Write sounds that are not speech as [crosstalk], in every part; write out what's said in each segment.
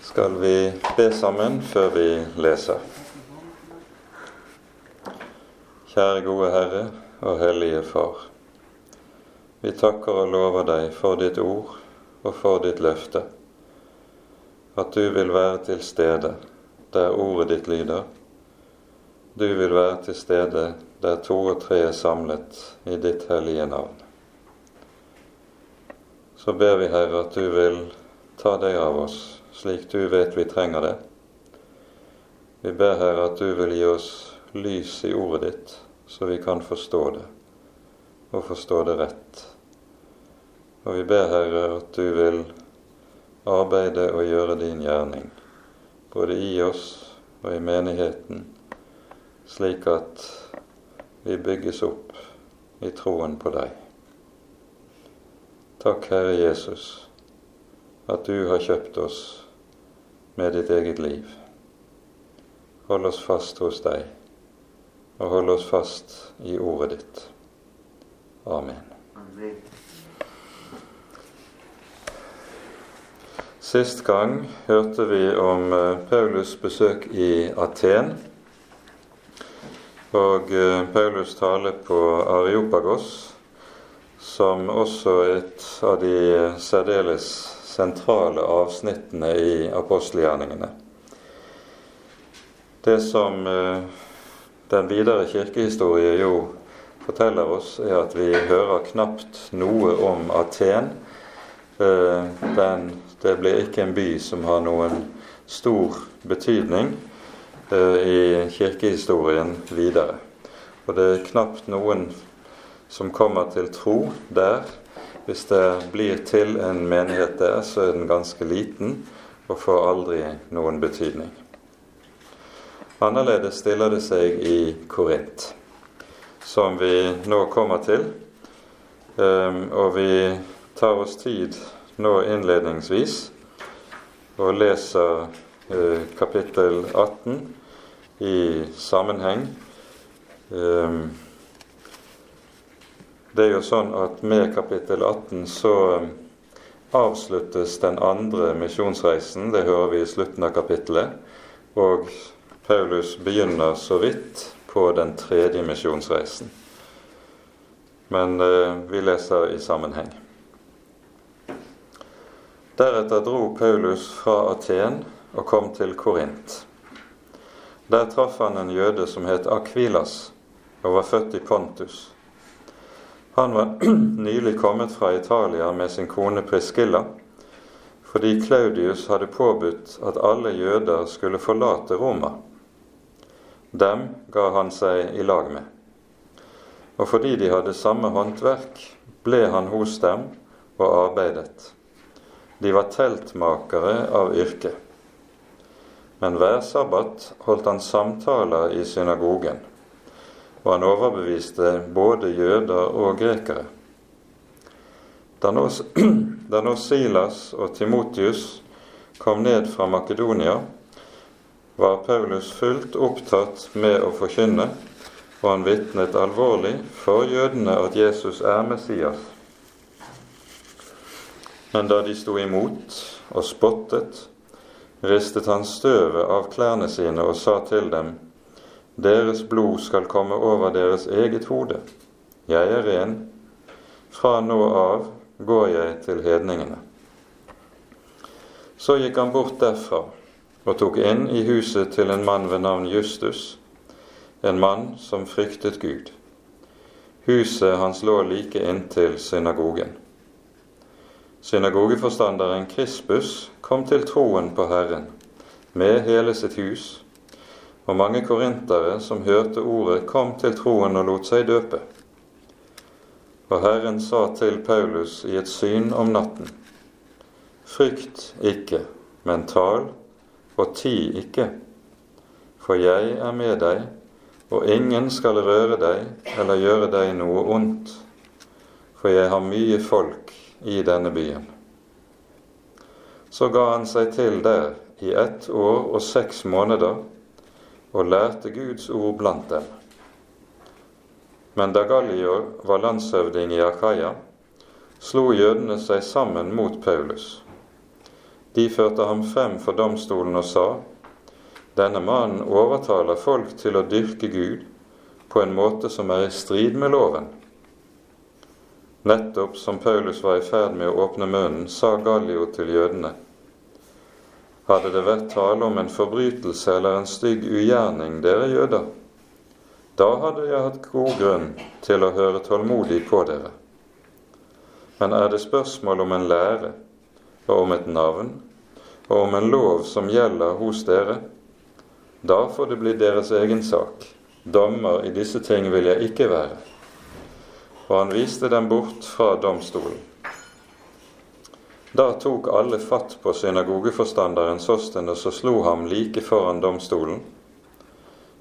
skal vi be sammen før vi leser. Kjære gode Herre og Hellige Far. Vi takker og lover deg for ditt ord og for ditt løfte, at du vil være til stede der ordet ditt lyder. Du vil være til stede der to og tre er samlet i ditt hellige navn. Så ber vi, Herre, at du vil ta deg av oss slik du vet vi trenger det. Vi ber, Herre, at du vil gi oss lys i ordet ditt, så vi kan forstå det, og forstå det rett. Og vi ber, Herre, at du vil arbeide og gjøre din gjerning, både i oss og i menigheten, slik at vi bygges opp i troen på deg. Takk, Herre Jesus, at du har kjøpt oss med ditt eget liv. Hold oss fast hos deg, og hold oss fast i ordet ditt. Amen. Sist gang hørte vi om eh, Paulus' besøk i Aten. Og eh, Paulus tale på Areopagos, som også er et av de særdeles sentrale avsnittene i apostelgjerningene. Det som eh, den videre kirkehistorie jo forteller oss, er at vi hører knapt noe om Aten. Den det blir ikke en by som har noen stor betydning eh, i kirkehistorien videre. Og det er knapt noen som kommer til tro der. Hvis det blir til en menighet der, så er den ganske liten og får aldri noen betydning. Annerledes stiller det seg i Korint, som vi nå kommer til. Um, og vi tar oss tid nå innledningsvis og leser eh, kapittel 18 i sammenheng. Eh, det er jo sånn at med kapittel 18 så eh, avsluttes den andre misjonsreisen. Det hører vi i slutten av kapittelet. Og Paulus begynner så vidt på den tredje misjonsreisen. Men eh, vi leser i sammenheng. Deretter dro Paulus fra Aten og kom til Korint. Der traff han en jøde som het Akvilas og var født i Pontus. Han var [clears throat] nylig kommet fra Italia med sin kone Priscilla, fordi Claudius hadde påbudt at alle jøder skulle forlate Roma. Dem ga han seg i lag med. Og fordi de hadde samme håndverk, ble han hos dem og arbeidet. De var teltmakere av yrke. Men hver sabbat holdt han samtaler i synagogen, og han overbeviste både jøder og grekere. [clears throat] Da nå, Silas og Timotius kom ned fra Makedonia, var Paulus fullt opptatt med å forkynne, og han vitnet alvorlig for jødene at Jesus er Messias. Men da de sto imot og spottet, ristet han støvet av klærne sine og sa til dem:" Deres blod skal komme over deres eget hode. Jeg er ren. Fra nå av går jeg til hedningene. Så gikk han bort derfra og tok inn i huset til en mann ved navn Justus, en mann som fryktet Gud. Huset hans lå like inntil synagogen. Synagogeforstanderen Krispus kom til troen på Herren med hele sitt hus, og mange korintere som hørte ordet, kom til troen og lot seg døpe. Og Herren sa til Paulus i et syn om natten.: Frykt ikke, men tal, og ti ikke, for jeg er med deg, og ingen skal røre deg eller gjøre deg noe ondt, for jeg har mye folk i denne byen. Så ga han seg til der i ett år og seks måneder og lærte Guds ord blant dem. Men da Gallio var landshøvding i Akaia, slo jødene seg sammen mot Paulus. De førte ham frem for domstolen og sa:" Denne mannen overtaler folk til å dyrke Gud på en måte som er i strid med loven. Nettopp som Paulus var i ferd med å åpne munnen, sa Gallio til jødene:" Hadde det vært tale om en forbrytelse eller en stygg ugjerning, dere jøder, da hadde jeg hatt god grunn til å høre tålmodig på dere. Men er det spørsmål om en lære og om et navn og om en lov som gjelder hos dere, da får det bli deres egen sak. Dommer i disse ting vil jeg ikke være. Og han viste dem bort fra domstolen. Da tok alle fatt på synagogeforstanderen Sostenes og slo ham like foran domstolen.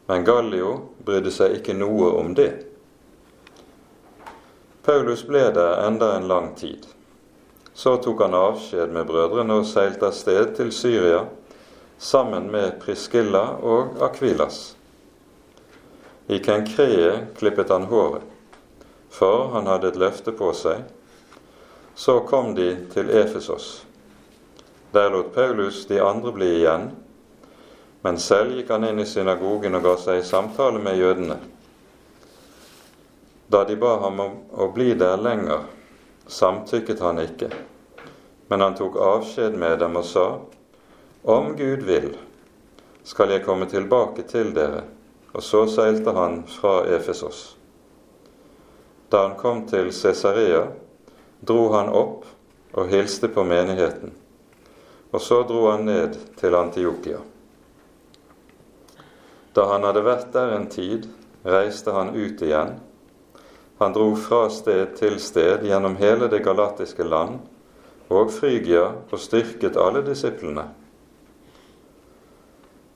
Men Gallio brydde seg ikke noe om det. Paulus ble der enda en lang tid. Så tok han avskjed med brødrene og seilte av sted til Syria sammen med Priskilla og Akvilas. I Kenkreet klippet han håret, for han hadde et løfte på seg så kom de til Efesos. Der lot Paulus de andre bli igjen, men selv gikk han inn i synagogen og ga seg i samtale med jødene. Da de ba ham om å bli der lenger, samtykket han ikke, men han tok avskjed med dem og sa:" Om Gud vil, skal jeg komme tilbake til dere. Og så seilte han fra Efesos. Da han kom til Cesarea, dro han opp og hilste på menigheten. Og så dro han ned til Antiokia. Da han hadde vært der en tid, reiste han ut igjen. Han dro fra sted til sted gjennom hele det galatiske land og Frygia og styrket alle disiplene.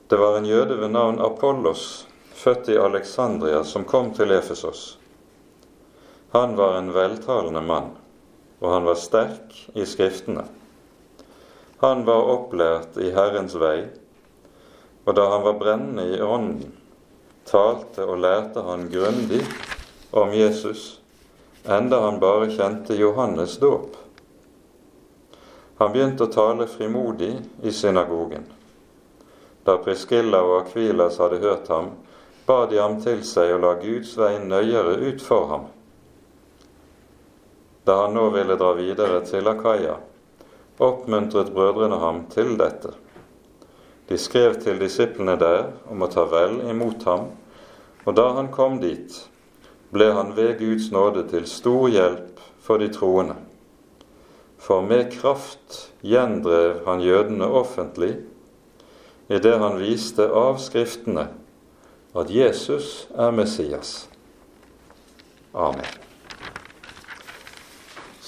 Det var en jøde ved navn Apollos, født i Alexandria, som kom til Efesos. Han var en veltalende mann og han var sterk i Skriftene. Han var opplært i Herrens vei, og da han var brennende i ånden, talte og lærte han grundig om Jesus, enda han bare kjente Johannes dåp. Han begynte å tale frimodig i synagogen. Da Priskilla og Akvilas hadde hørt ham, ba de ham til seg å la Guds vei nøyere ut for ham da han nå ville dra videre til Akaya, oppmuntret brødrene ham til dette. De skrev til disiplene der om å ta vel imot ham, og da han kom dit, ble han ved Guds nåde til stor hjelp for de troende. For med kraft gjendrev han jødene offentlig idet han viste av Skriftene at Jesus er Messias. Amen.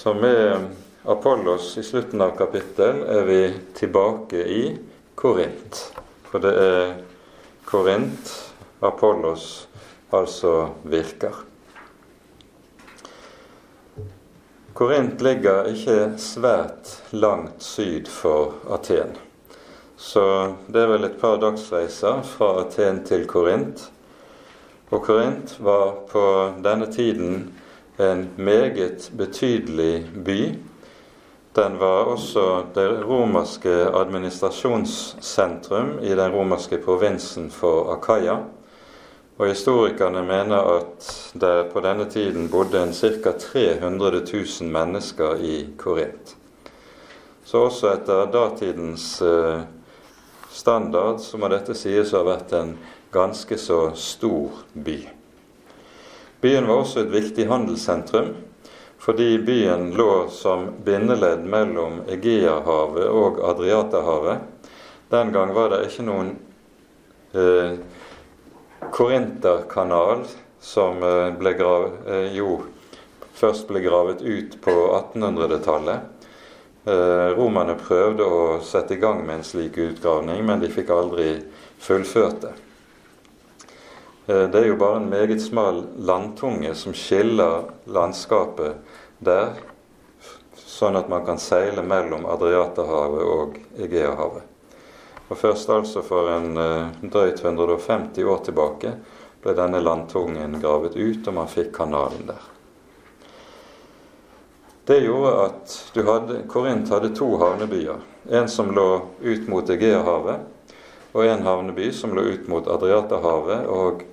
Så med Apollos i slutten av kapittel er vi tilbake i Korint. For det er Korint Apollos altså virker. Korint ligger ikke svært langt syd for Aten. Så det er vel et par dagsreiser fra Aten til Korint. Og Korint var på denne tiden en meget betydelig by. Den var også det romerske administrasjonssentrum i den romerske provinsen for Akaya. Og historikerne mener at det på denne tiden bodde en ca. 300 000 mennesker i Korint. Så også etter datidens eh, standard så må dette sies å ha vært en ganske så stor by. Byen var også et viktig handelssentrum, fordi byen lå som bindeledd mellom Egeahavet og Adriaterhavet. Den gang var det ikke noen eh, Korinterkanal som eh, ble grav, eh, jo først ble gravet ut på 1800-tallet. Eh, romerne prøvde å sette i gang med en slik utgravning, men de fikk aldri fullført det. Eh, det er jo bare en meget smal landtunge som skiller landskapet der, sånn at man kan seile mellom Adriaterhavet og Egeahavet. Og Først altså for en uh, drøyt 150 år tilbake ble denne landtungen gravet ut, og man fikk kanalen der. Det gjorde at hadde, Korint hadde to havnebyer. En som lå ut mot Egeahavet, og en havneby som lå ut mot Adriaterhavet. Og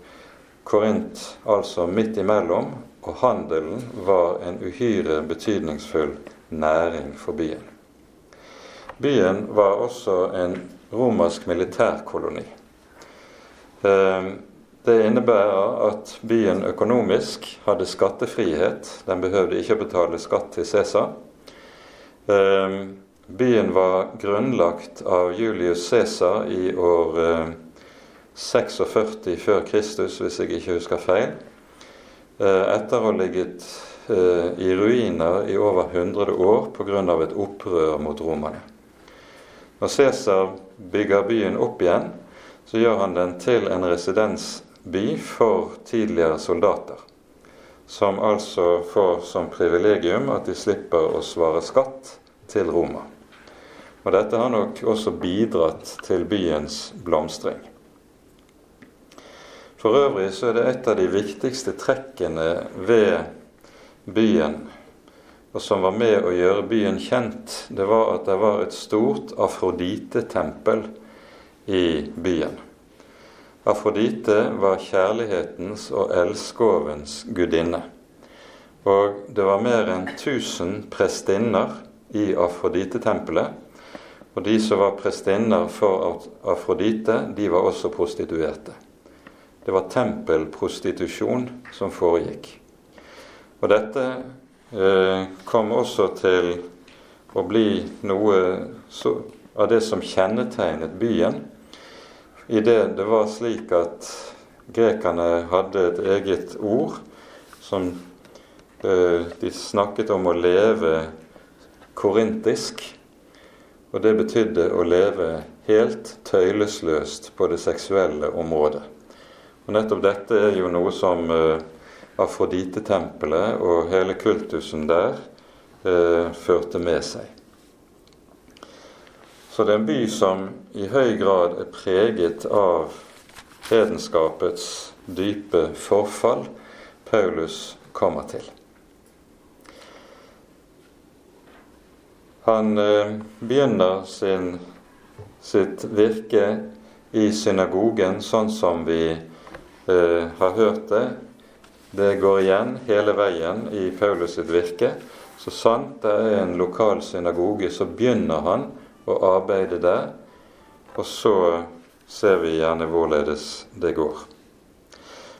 Korint altså midt imellom, og handelen var en uhyre betydningsfull næring for byen. Byen var også en romersk militærkoloni. Ehm, det innebærer at byen økonomisk hadde skattefrihet. Den behøvde ikke å betale skatt til Cæsar. Ehm, byen var grunnlagt av Julius Cæsar i år 46 eh, før Kristus, hvis jeg ikke husker feil. Eh, etter å ha ligget eh, i ruiner i over 100 år pga. et opprør mot romerne. Når Cæsar bygger byen opp igjen, så gjør han den til en residensby for tidligere soldater, som altså får som privilegium at de slipper å svare skatt til Roma. Og Dette har nok også bidratt til byens blomstring. For øvrig så er det et av de viktigste trekkene ved byen, og som var med å gjøre byen kjent, det var at det var et stort afrodite-tempel i byen. Afrodite var kjærlighetens og elskovens gudinne. Og det var mer enn 1000 prestinner i Afrodite-tempelet. Og de som var prestinner for Afrodite, de var også prostituerte. Det var tempelprostitusjon som foregikk. Og dette eh, kom også til å bli noe så, av det som kjennetegnet byen i det det var slik at grekerne hadde et eget ord som eh, de snakket om å leve korintisk. Og det betydde å leve helt tøylesløst på det seksuelle området. Og nettopp dette er jo noe som eh, Afrodite-tempelet og hele kultusen der eh, førte med seg. Så det er en by som i høy grad er preget av hedenskapets dype forfall Paulus kommer til. Han eh, begynner sin, sitt virke i synagogen sånn som vi eh, har hørt det. Det går igjen hele veien i Paulus sitt virke. Så sant det er en lokal synagoge, så begynner han å arbeide der. Og så ser vi gjerne hvorledes det går.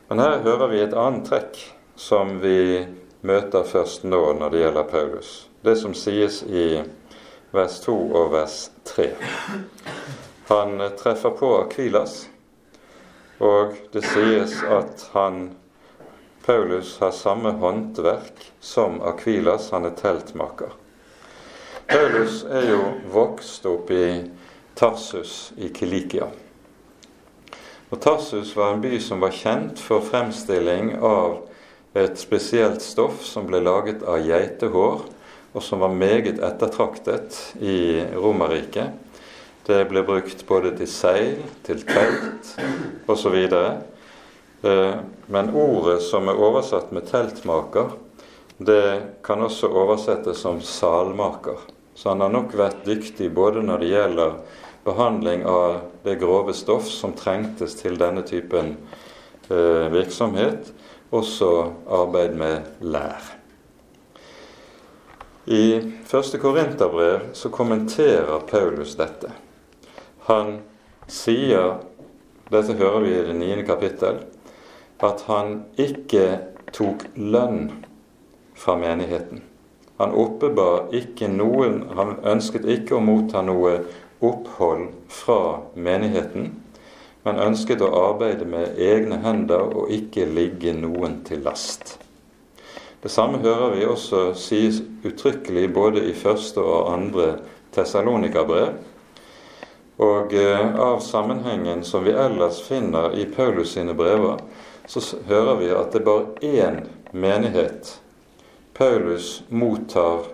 Men her hører vi et annet trekk som vi møter først nå når det gjelder Paulus. Det som sies i vers 2 og vers 3. Han treffer på Akvilas, og det sies at han Paulus har samme håndverk som Akvilas, han er teltmaker. Paulus er jo vokst opp i Tarsus i Kilikia. Og Tarsus var en by som var kjent for fremstilling av et spesielt stoff som ble laget av geitehår, og som var meget ettertraktet i Romerriket. Det ble brukt både til seil, til telt osv. Eh, men ordet som er oversatt med teltmaker, det kan også oversettes som salmaker. Så han har nok vært dyktig både når det gjelder behandling av det grove stoff som trengtes til denne typen eh, virksomhet, også arbeid med lær. I første Korinterbrev så kommenterer Paulus dette. Han sier, dette hører vi i det niende kapittel, at han ikke tok lønn fra menigheten. Han oppbar ikke noen Han ønsket ikke å motta noe opphold fra menigheten, men ønsket å arbeide med egne hender og ikke ligge noen til last. Det samme hører vi også sies uttrykkelig både i første og andre Tessalonika-brev. Og eh, av sammenhengen som vi ellers finner i Paulus sine brever, så hører vi at det er bare én menighet Paulus mottar,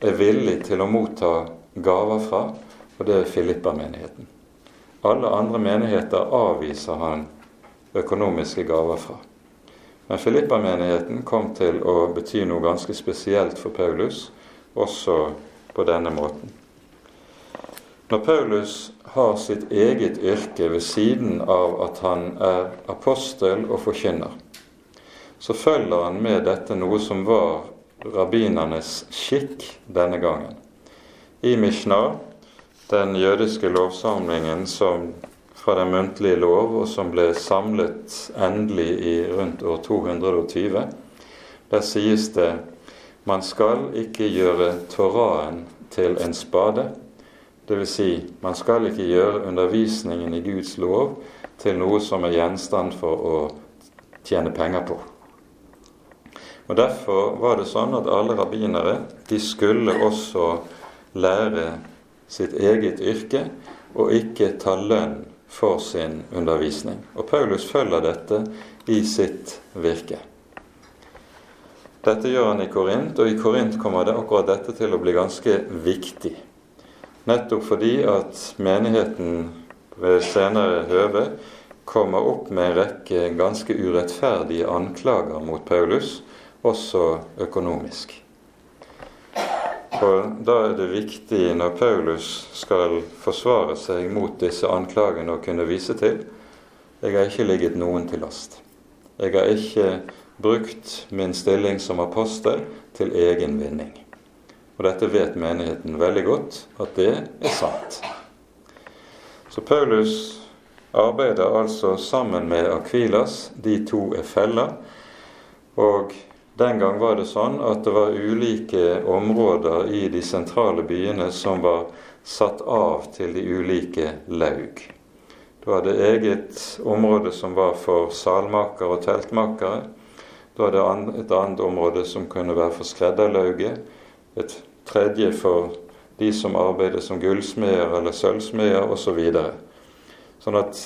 er villig til å motta gaver fra, og det er Filippa-menigheten. Alle andre menigheter avviser han økonomiske gaver fra. Men Filippa-menigheten kom til å bety noe ganske spesielt for Paulus, også på denne måten. Når Paulus har sitt eget yrke ved siden av at han er apostel og forkynner, så følger han med dette noe som var rabbinernes skikk denne gangen. I Mishnah, den jødiske lovsamlingen som fra den muntlige lov, og som ble samlet endelig i rundt år 220, der sies det man skal ikke gjøre Toraen til en spade. Dvs. Si, man skal ikke gjøre undervisningen i Guds lov til noe som er gjenstand for å tjene penger på. Og Derfor var det sånn at alle rabbinere de skulle også lære sitt eget yrke og ikke ta lønn for sin undervisning. Og Paulus følger dette i sitt virke. Dette gjør han i Korint, og i Korint kommer det akkurat dette til å bli ganske viktig. Nettopp fordi at menigheten ved senere høve kommer opp med en rekke ganske urettferdige anklager mot Paulus, også økonomisk. For da er det viktig når Paulus skal forsvare seg mot disse anklagene å kunne vise til jeg har ikke ligget noen til last. Jeg har ikke brukt min stilling som apostel til egen vinning. Og dette vet menigheten veldig godt, at det er sant. Så Paulus arbeider altså sammen med Akvilas. De to er feller. Og den gang var det sånn at det var ulike områder i de sentrale byene som var satt av til de ulike laug. Du hadde eget område som var for salmakere og teltmakere. Du hadde et annet område som kunne være for skredderlauget. Et tredje for de som arbeider som gullsmeder eller sølvsmeder osv. Så sånn at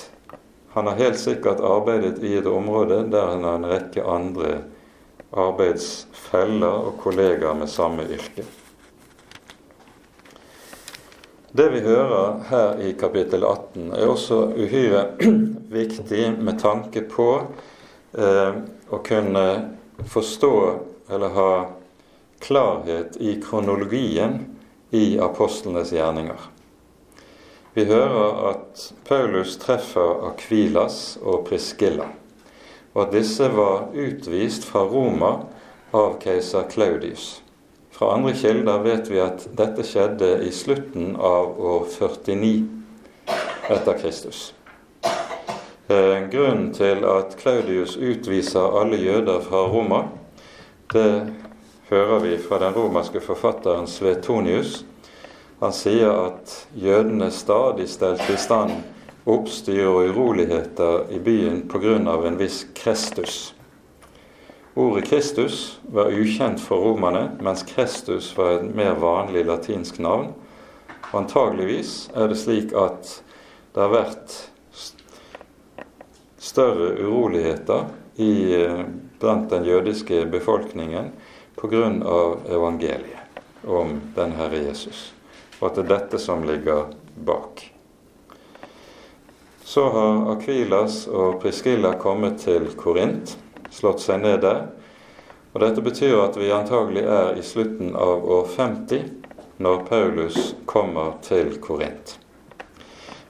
han har helt sikkert arbeidet i et område der han har en rekke andre arbeidsfeller og kollegaer med samme yrke. Det vi hører her i kapittel 18, er også uhyre [clears throat] viktig med tanke på eh, å kunne forstå eller ha klarhet i kronologien i apostlenes gjerninger. Vi hører at Paulus treffer Akvilas og Priskilla og at disse var utvist fra Roma av keiser Claudius. Fra andre kilder vet vi at dette skjedde i slutten av år 49 etter Kristus. Eh, grunnen til at Claudius utviser alle jøder fra Roma, det hører vi fra den romerske forfatteren Svetonius. Han sier at jødene stadig stelte i stand oppstyr og uroligheter i byen pga. en viss Krestus. Ordet Kristus var ukjent for romerne, mens Krestus var et mer vanlig latinsk navn. Antageligvis er det slik at det har vært større uroligheter i, eh, blant den jødiske befolkningen pga. evangeliet om den Herre Jesus, og at det er dette som ligger bak. Så har Akvilas og Priskilla kommet til Korint, slått seg ned der. Og Dette betyr at vi antagelig er i slutten av år 50 når Paulus kommer til Korint.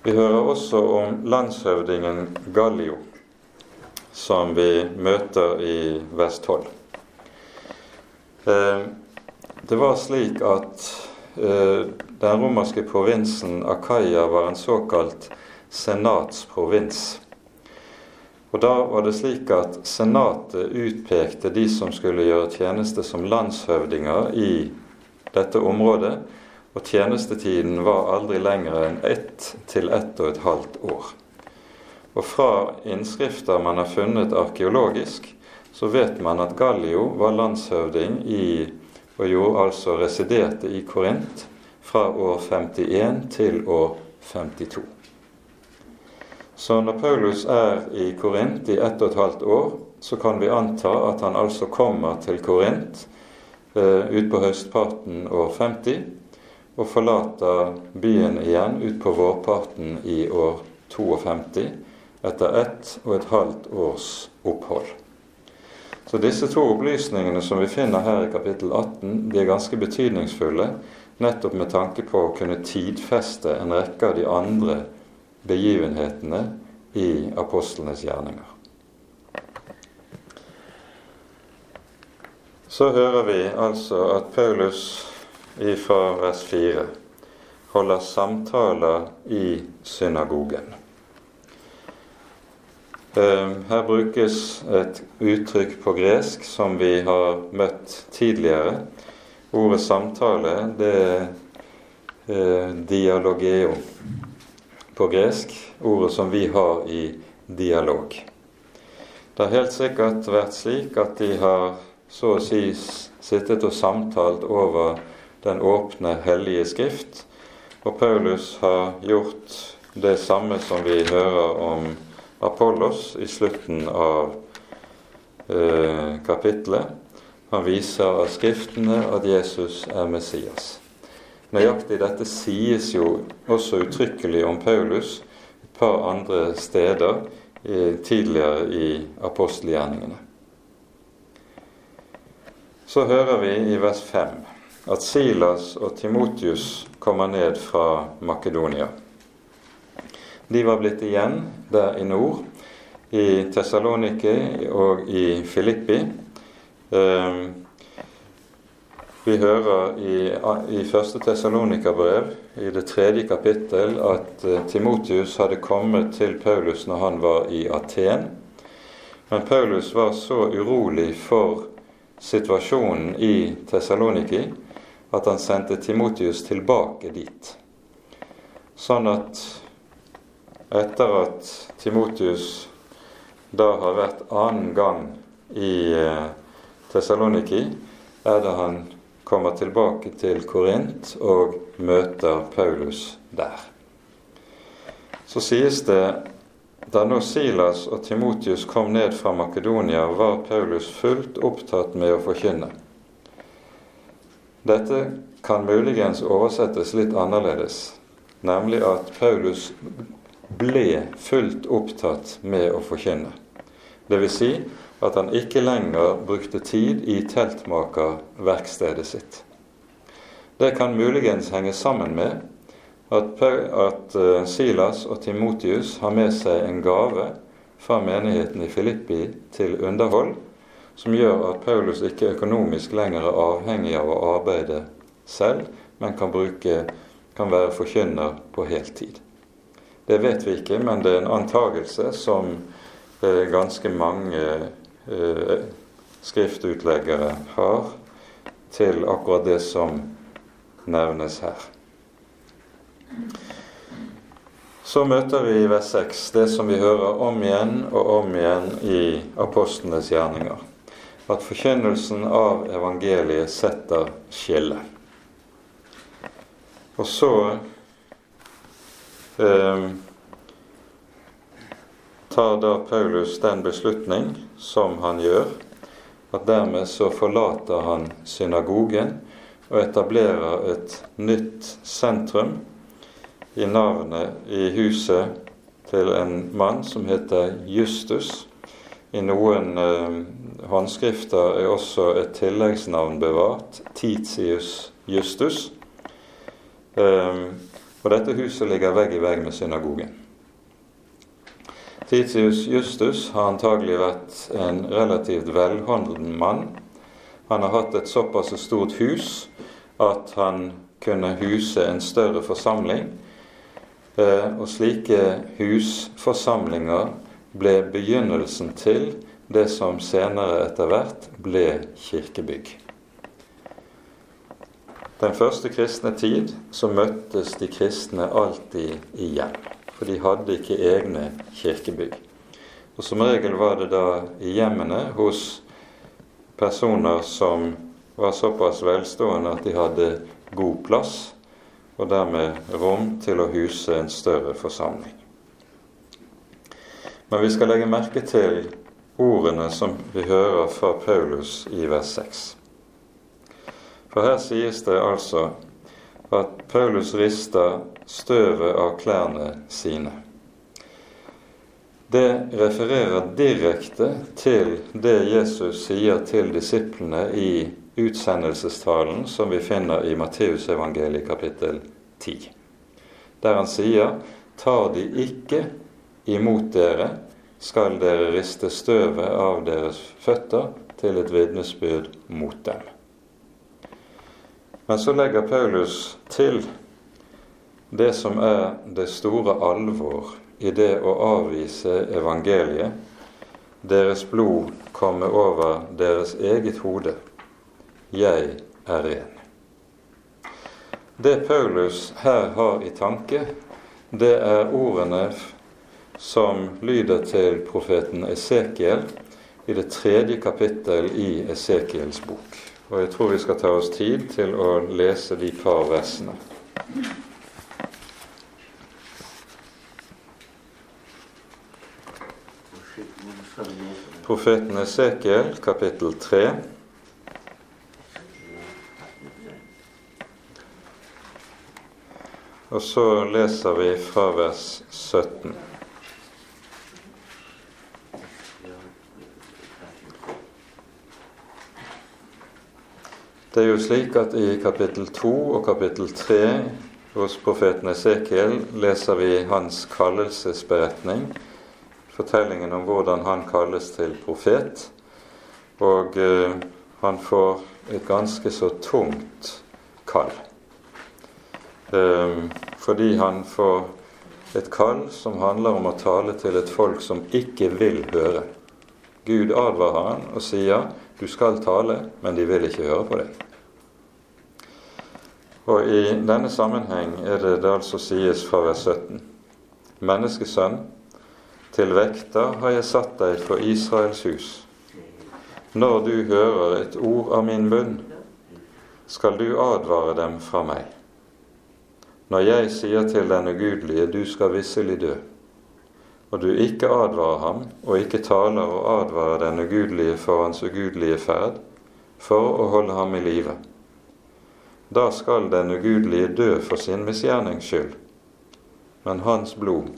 Vi hører også om landshøvdingen Gallio, som vi møter i vers 12. Eh, det var slik at eh, den romerske provinsen Akaya var en såkalt senatsprovins. Og Da var det slik at Senatet utpekte de som skulle gjøre tjeneste som landshøvdinger i dette området, og tjenestetiden var aldri lenger enn ett til ett og et halvt år. Og fra innskrifter man har funnet arkeologisk, så vet man at Gallio var landshøvding i, og jo altså residerte i Korint fra år 51 til år 52. Så når Paulus er i Korint i ett og et halvt år, så kan vi anta at han altså kommer til Korint eh, utpå høstparten år 50 og forlater byen igjen utpå vårparten i år 52 etter ett og et halvt års opphold. Så disse to opplysningene som vi finner her i kapittel 18, de er ganske betydningsfulle nettopp med tanke på å kunne tidfeste en rekke av de andre begivenhetene i apostlenes gjerninger. Så hører vi altså at Paulus fra vers 4 holder samtaler i synagogen. Ehm, her brukes et uttrykk på gresk som vi har møtt tidligere. Ordet samtale, det er eh, dialogeo på gresk. Ordet som vi har i dialog. Det har helt sikkert vært slik at de har så å si sittet og samtalt over den åpne, hellige Skrift. Og Paulus har gjort det samme som vi hører om Apollos i slutten av eh, kapittelet. Han viser av Skriftene at Jesus er Messias. Nøyaktig dette sies jo også uttrykkelig om Paulus et par andre steder i, tidligere i apostelgjerningene. Så hører vi i vers 5 at Silas og Timotius kommer ned fra Makedonia. De var blitt igjen der i nord, i Tessaloniki og i Filippi. Ehm, vi hører i, i første Tessalonika-brev, i det tredje kapittel, at eh, Timotius hadde kommet til Paulus når han var i Aten. Men Paulus var så urolig for situasjonen i Tessaloniki at han sendte Timotius tilbake dit. Sånn at etter at Timotius da har vært annen gang i eh, Tessaloniki, er det han kommer tilbake til Korint og møter Paulus der. Så sies det da nå Silas og Timotius kom ned fra Makedonia, var Paulus fullt opptatt med å forkynne. Dette kan muligens oversettes litt annerledes, nemlig at Paulus ble fullt opptatt med å forkynne. Dvs. Si at han ikke lenger brukte tid i teltmakerverkstedet sitt. Det kan muligens henge sammen med at, eh, Silas og Timotius har med seg en gave fra menigheten i Filippi til underhold, som gjør at Paulus ikke økonomisk lenger er avhengig av å arbeide selv, men kan, bruke, kan være forkynner på heltid. Det vet vi ikke, men det er en antagelse som eh, ganske mange eh, skriftutleggere har til akkurat det som nevnes her. Så møter vi i vers 6 det som vi hører om igjen og om igjen i apostlenes gjerninger. At forkynnelsen av evangeliet setter skillet. Og så eh, tar da Paulus den beslutning som han gjør, at dermed så forlater han synagogen og etablerer et nytt sentrum i navnet i huset til en mann som heter Justus. I noen eh, håndskrifter er også et tilleggsnavn bevart, Titius Justus. Eh, og dette huset ligger vegg i vegg med synagogen. Titius Justus har antagelig vært en relativt velholden mann. Han har hatt et såpass stort hus at han kunne huse en større forsamling. Eh, og slike husforsamlinger ble begynnelsen til det som senere etter hvert ble kirkebygg den første kristne tid så møttes de kristne alltid igjen. For de hadde ikke egne kirkebygg. Og som regel var det da i hjemmene hos personer som var såpass velstående at de hadde god plass, og dermed rom til å huse en større forsamling. Men vi skal legge merke til ordene som vi hører fra Paulus i vers 6. For her sies det altså at Paulus rister støvet av klærne sine. det refererer direkte til det Jesus sier til disiplene i utsendelsestalen som vi finner i Matteusevangeliet kapittel 10. Der han sier tar de ikke imot dere, skal dere riste støvet av deres føtter til et vitnesbyrd mot dem. Men så legger Paulus til det som er det store alvor i det å avvise evangeliet. Deres blod kommer over deres eget hode. Jeg er ren. Det Paulus her har i tanke, det er ordene som lyder til profeten Esekiel i det tredje kapittel i Esekiels bok. Og jeg tror vi skal ta oss tid til å lese de par versene. Profeten Esekiel, kapittel 3. Og så leser vi fra vers 17. Det er jo slik at i kapittel 2 og kapittel 3 hos profeten Esekiel leser vi hans kallelsesberetning fortellingen om hvordan han kalles til profet. Og eh, han får et ganske så tungt kall. Eh, fordi han får et kall som handler om å tale til et folk som ikke vil høre. Gud advarer han og sier du skal tale, men de vil ikke høre på deg. Og I denne sammenheng er det det altså sies fra vers 17. Menneskesønn, til vekter har jeg satt deg for Israels hus. Når du hører et ord av min munn, skal du advare dem fra meg. Når jeg sier til den ugudelige, du skal visselig dø, og du ikke advarer ham, og ikke taler og advarer den ugudelige for hans ugudelige ferd, for å holde ham i live, da skal den ugudelige dø for sin misgjernings skyld, men hans blod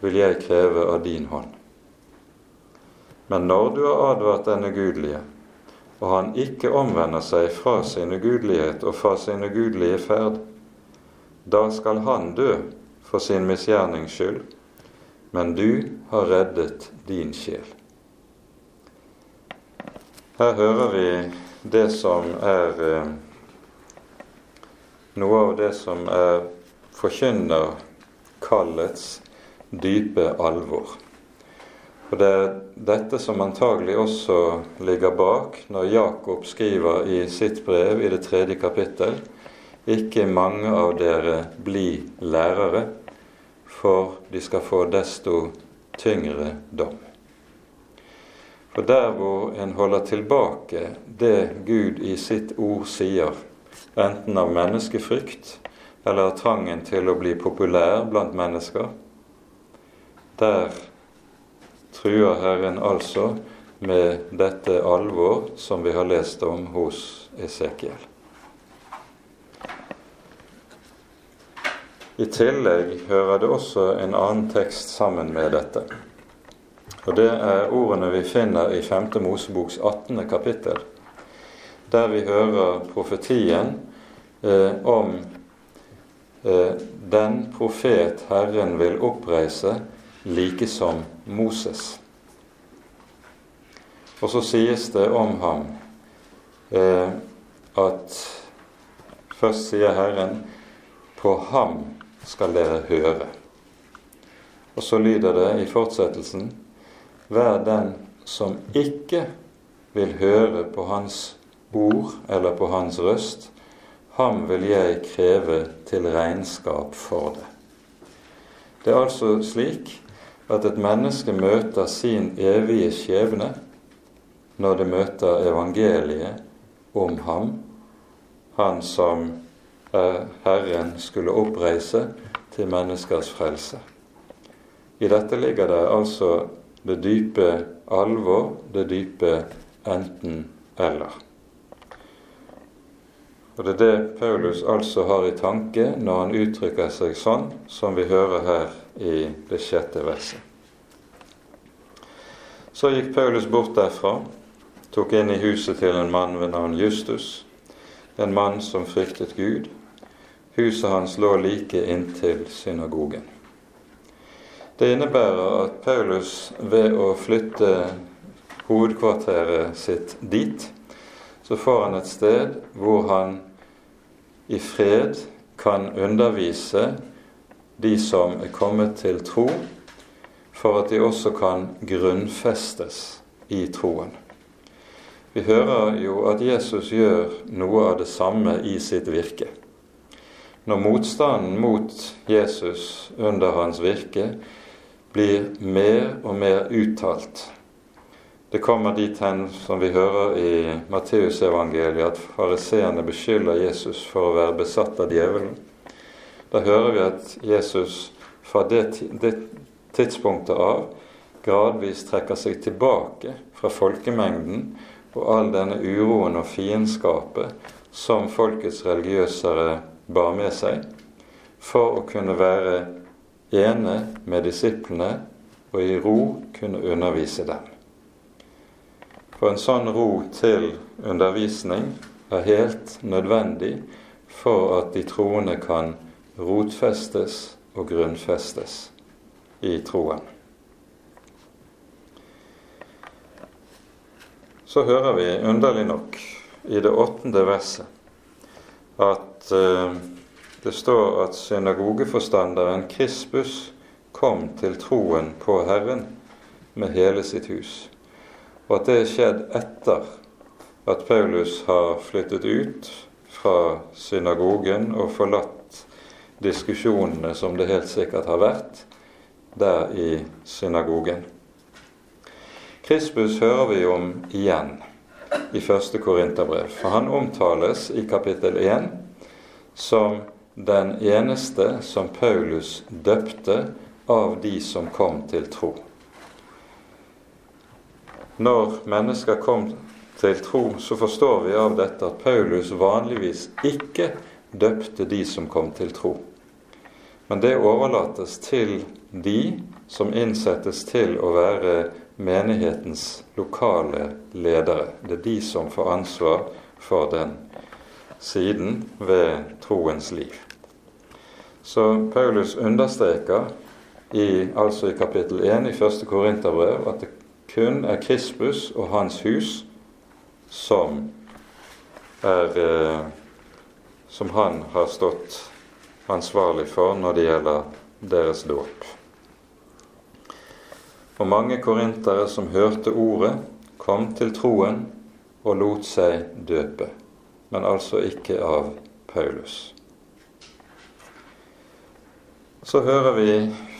vil jeg kreve av din hånd. Men når du har advart den ugudelige, og han ikke omvender seg fra sin ugudelighet og fra sin ugudelige ferd, da skal han dø for sin misgjernings skyld, men du har reddet din sjel. Her hører vi det som er eh, noe av det som er forkynnerkallets dype alvor. Og Det er dette som antagelig også ligger bak når Jakob skriver i sitt brev i det tredje kapittel ikke mange av dere bli lærere, for de skal få desto tyngre dom. For der hvor en holder tilbake det Gud i sitt ord sier, enten av menneskefrykt eller av trangen til å bli populær blant mennesker, der truer Herren altså med dette alvor som vi har lest om hos Esekiel. I tillegg hører det også en annen tekst sammen med dette. Og Det er ordene vi finner i 5. Moseboks 18. kapittel, der vi hører profetien eh, om eh, den profet Herren vil oppreise like som Moses. Og så sies det om ham eh, at først sier Herren på ham skal dere høre. Og så lyder det i fortsettelsen Vær den som ikke vil høre på hans ord eller på hans røst, ham vil jeg kreve til regnskap for det. Det er altså slik at et menneske møter sin evige skjebne når det møter evangeliet om ham, han som Herren skulle oppreise til menneskers frelse. I dette ligger det altså det dype alvor, det dype enten-eller. Og Det er det Paulus altså har i tanke når han uttrykker seg sånn som vi hører her i det sjette verset. Så gikk Paulus bort derfra, tok inn i huset til en mann ved navn Justus, en mann som fryktet Gud. Huset hans lå like inntil synagogen. Det innebærer at Paulus ved å flytte hovedkvarteret sitt dit, så får han et sted hvor han i fred kan undervise de som er kommet til tro, for at de også kan grunnfestes i troen. Vi hører jo at Jesus gjør noe av det samme i sitt virke. Når motstanden mot Jesus under hans virke blir mer og mer uttalt, det kommer dit hen, som vi hører i Matteusevangeliet, at fariseerne beskylder Jesus for å være besatt av djevelen. Da hører vi at Jesus fra det, det tidspunktet av gradvis trekker seg tilbake fra folkemengden og all denne uroen og fiendskapet som folkets religiøsere bar med seg, for å kunne være ene med disiplene og i ro kunne undervise dem. For en sånn ro til undervisning er helt nødvendig for at de troende kan rotfestes og grunnfestes i troen. Så hører vi underlig nok i det åttende verset at eh, det står at synagogeforstanderen Krispus kom til troen på Herren med hele sitt hus og at det er skjedd etter at Paulus har flyttet ut fra synagogen og forlatt diskusjonene som det helt sikkert har vært der i synagogen. Krispus hører vi om igjen i første Korinterbrev, for han omtales i kapittel 1 som den eneste som Paulus døpte av de som kom til tro når mennesker kom til tro, så forstår vi av dette at Paulus vanligvis ikke døpte de som kom til tro. Men det overlates til de som innsettes til å være menighetens lokale ledere. Det er de som får ansvar for den siden ved troens liv. Så Paulus understreker i, altså i kapittel 1 i første Korinterbrev at det kun er Krispus og hans hus som er eh, som han har stått ansvarlig for når det gjelder deres dåp. Og mange korintere som hørte ordet, kom til troen og lot seg døpe, men altså ikke av Paulus. Så hører vi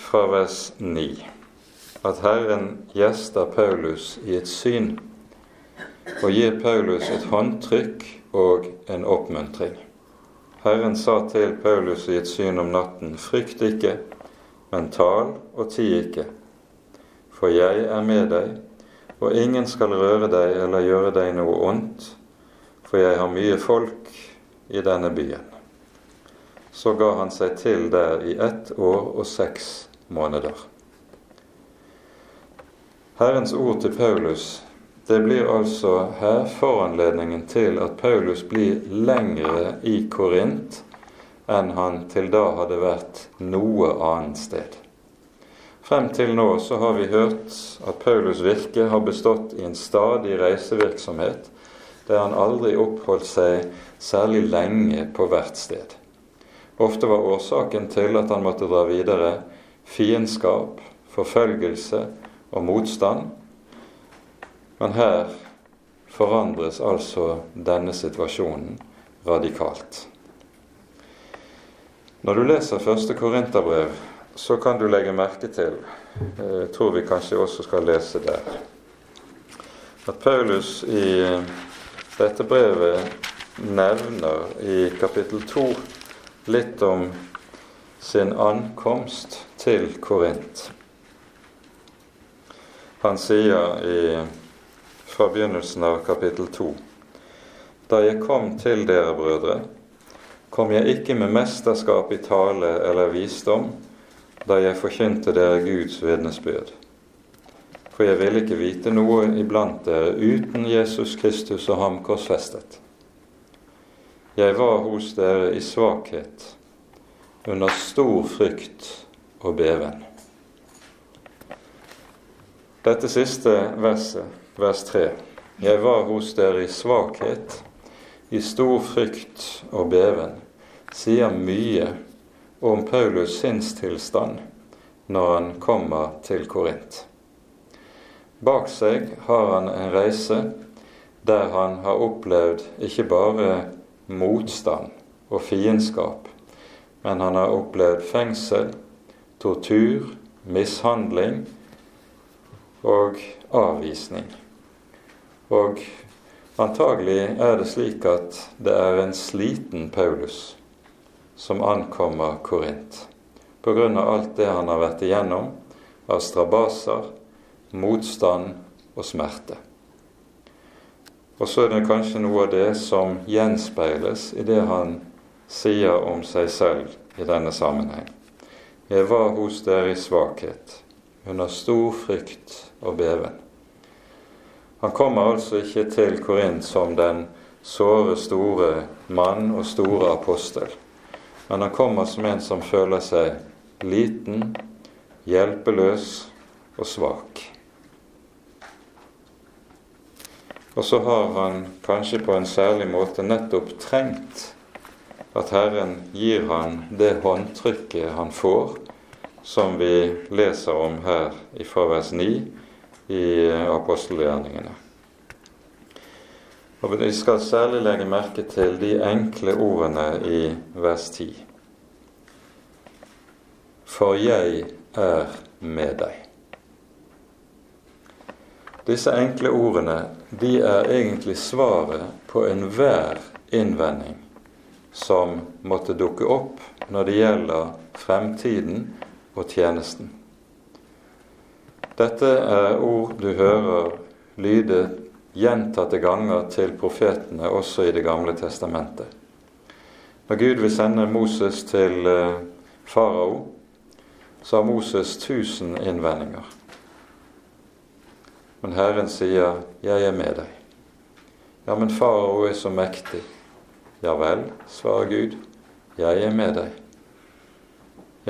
fra vers 9 at Herren gjester Paulus i et syn og gir Paulus et håndtrykk og en oppmuntring. Herren sa til Paulus i et syn om natten, frykt ikke, men tal og ti ikke, for jeg er med deg, og ingen skal røre deg eller gjøre deg noe ondt, for jeg har mye folk i denne byen. Så ga han seg til der i ett år og seks måneder. Herrens ord til Paulus det blir altså her foranledningen til at Paulus blir lengre i Korint enn han til da hadde vært noe annet sted. Frem til nå så har vi hørt at Paulus' virke har bestått i en stadig reisevirksomhet der han aldri oppholdt seg særlig lenge på hvert sted. Ofte var årsaken til at han måtte dra videre fiendskap, forfølgelse og motstand. Men her forandres altså denne situasjonen radikalt. Når du leser første Korinterbrev, så kan du legge merke til eh, Jeg tror vi kanskje også skal lese der. At Paulus i dette brevet nevner i kapittel 2 litt om sin ankomst til Korint. Han sier i, fra begynnelsen av kapittel 2.: Da jeg kom til dere, brødre, kom jeg ikke med mesterskap i tale eller visdom da jeg forkynte dere Guds vitnesbyrd. for jeg ville ikke vite noe iblant dere uten Jesus Kristus og ham korsfestet. Jeg var hos dere i svakhet, under stor frykt og beven. Dette siste verset, vers 3. Jeg var hos dere i svakhet, i stor frykt og beven, sier mye om Paulus sinnstilstand når han kommer til Korint. Bak seg har han en reise der han har opplevd ikke bare motstand og fiendskap, men han har opplevd fengsel, tortur, mishandling og avvisning. Og antagelig er det slik at det er en sliten Paulus som ankommer Korint, av alt det han har vært igjennom av strabaser, motstand og smerte. Og så er det kanskje noe av det som gjenspeiles i det han sier om seg selv i denne sammenheng. Jeg var hos dere i svakhet, under stor frykt og beven. Han kommer altså ikke til Korint som den såre, store mann og store apostel, men han kommer som en som føler seg liten, hjelpeløs og svak. Og så har han kanskje på en særlig måte nettopp trengt at Herren gir han det håndtrykket han får, som vi leser om her fra vers 9 i apostelgjerningene. Og Vi skal særlig legge merke til de enkle ordene i vers 10. For jeg er med deg. Disse enkle ordene de er egentlig svaret på enhver innvending som måtte dukke opp når det gjelder fremtiden og tjenesten. Dette er ord du hører lyde gjentatte ganger til profetene også i Det gamle testamentet. Når Gud vil sende Moses til eh, farao, så har Moses tusen innvendinger. Men Herren sier, 'Jeg er med deg'. Ja, men farao er så mektig. Ja vel, svarer Gud, 'Jeg er med deg'.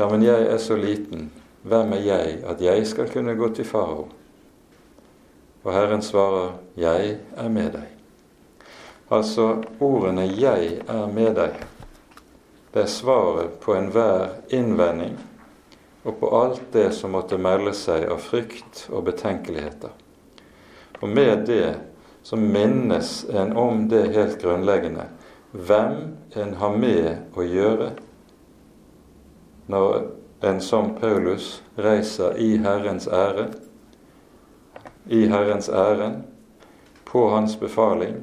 Ja, men jeg er så liten. Hvem er jeg at jeg skal kunne gå til farao? Og Herren svarer, 'Jeg er med deg'. Altså ordene 'Jeg er med deg', det er svaret på enhver innvending og på alt det som måtte melde seg av frykt og betenkeligheter. Og med det så minnes en om det helt grunnleggende hvem en har med å gjøre når en som Paulus reiser i Herrens ære, i Herrens æren, på hans befaling,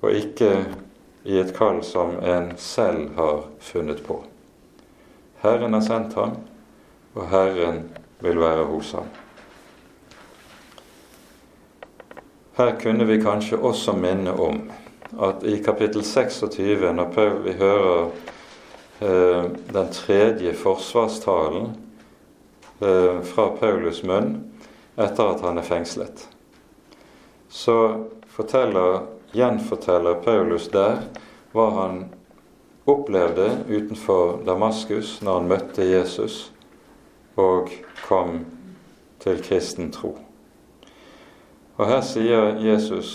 og ikke i et kall som en selv har funnet på. Herren har sendt ham, og Herren vil være hos ham. Her kunne vi kanskje også minne om at i kapittel 26, når vi hører den tredje forsvarstalen eh, fra Paulus' munn etter at han er fengslet, så forteller, gjenforteller Paulus der hva han opplevde utenfor Damaskus når han møtte Jesus og kom til kristen tro. Og her sier Jesus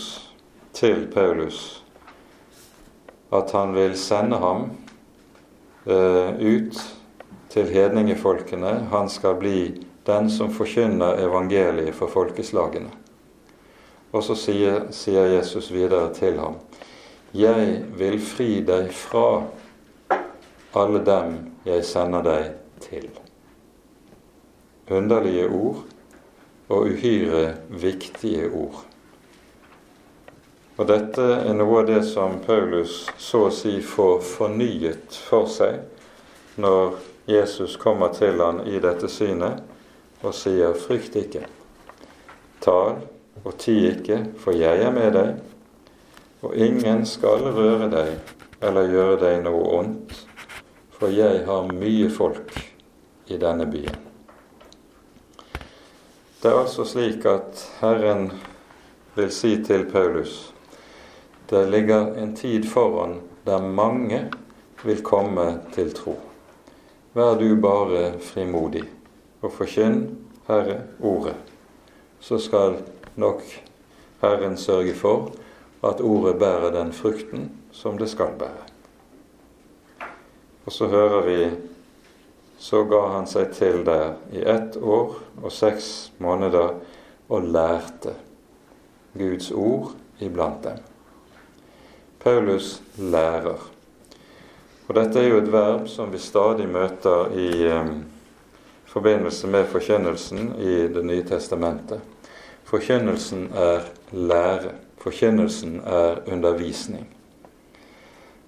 til Paulus at han vil sende ham eh, ut til hedningefolkene. Han skal bli den som forkynner evangeliet for folkeslagene. Og så sier, sier Jesus videre til ham Jeg vil fri deg fra alle dem jeg sender deg til. Underlige ord, og uhyre viktige ord. Og dette er noe av det som Paulus så å si får fornyet for seg når Jesus kommer til han i dette synet og sier 'frykt ikke'. Tal og ti ikke, for jeg er med deg, og ingen skal røre deg eller gjøre deg noe ondt, for jeg har mye folk i denne byen. Det er altså slik at Herren vil si til Paulus det ligger en tid foran der mange vil komme til tro. Vær du bare frimodig og forkynn, Herre, ordet. Så skal nok Herren sørge for at ordet bærer den frukten som det skal bære. Og så hører vi så ga han seg til der i ett år og seks måneder og lærte Guds ord iblant dem. Paulus lærer. Og dette er jo et verb som vi stadig møter i eh, forbindelse med forkynnelsen i Det nye testamentet. Forkynnelsen er lære. Forkynnelsen er undervisning.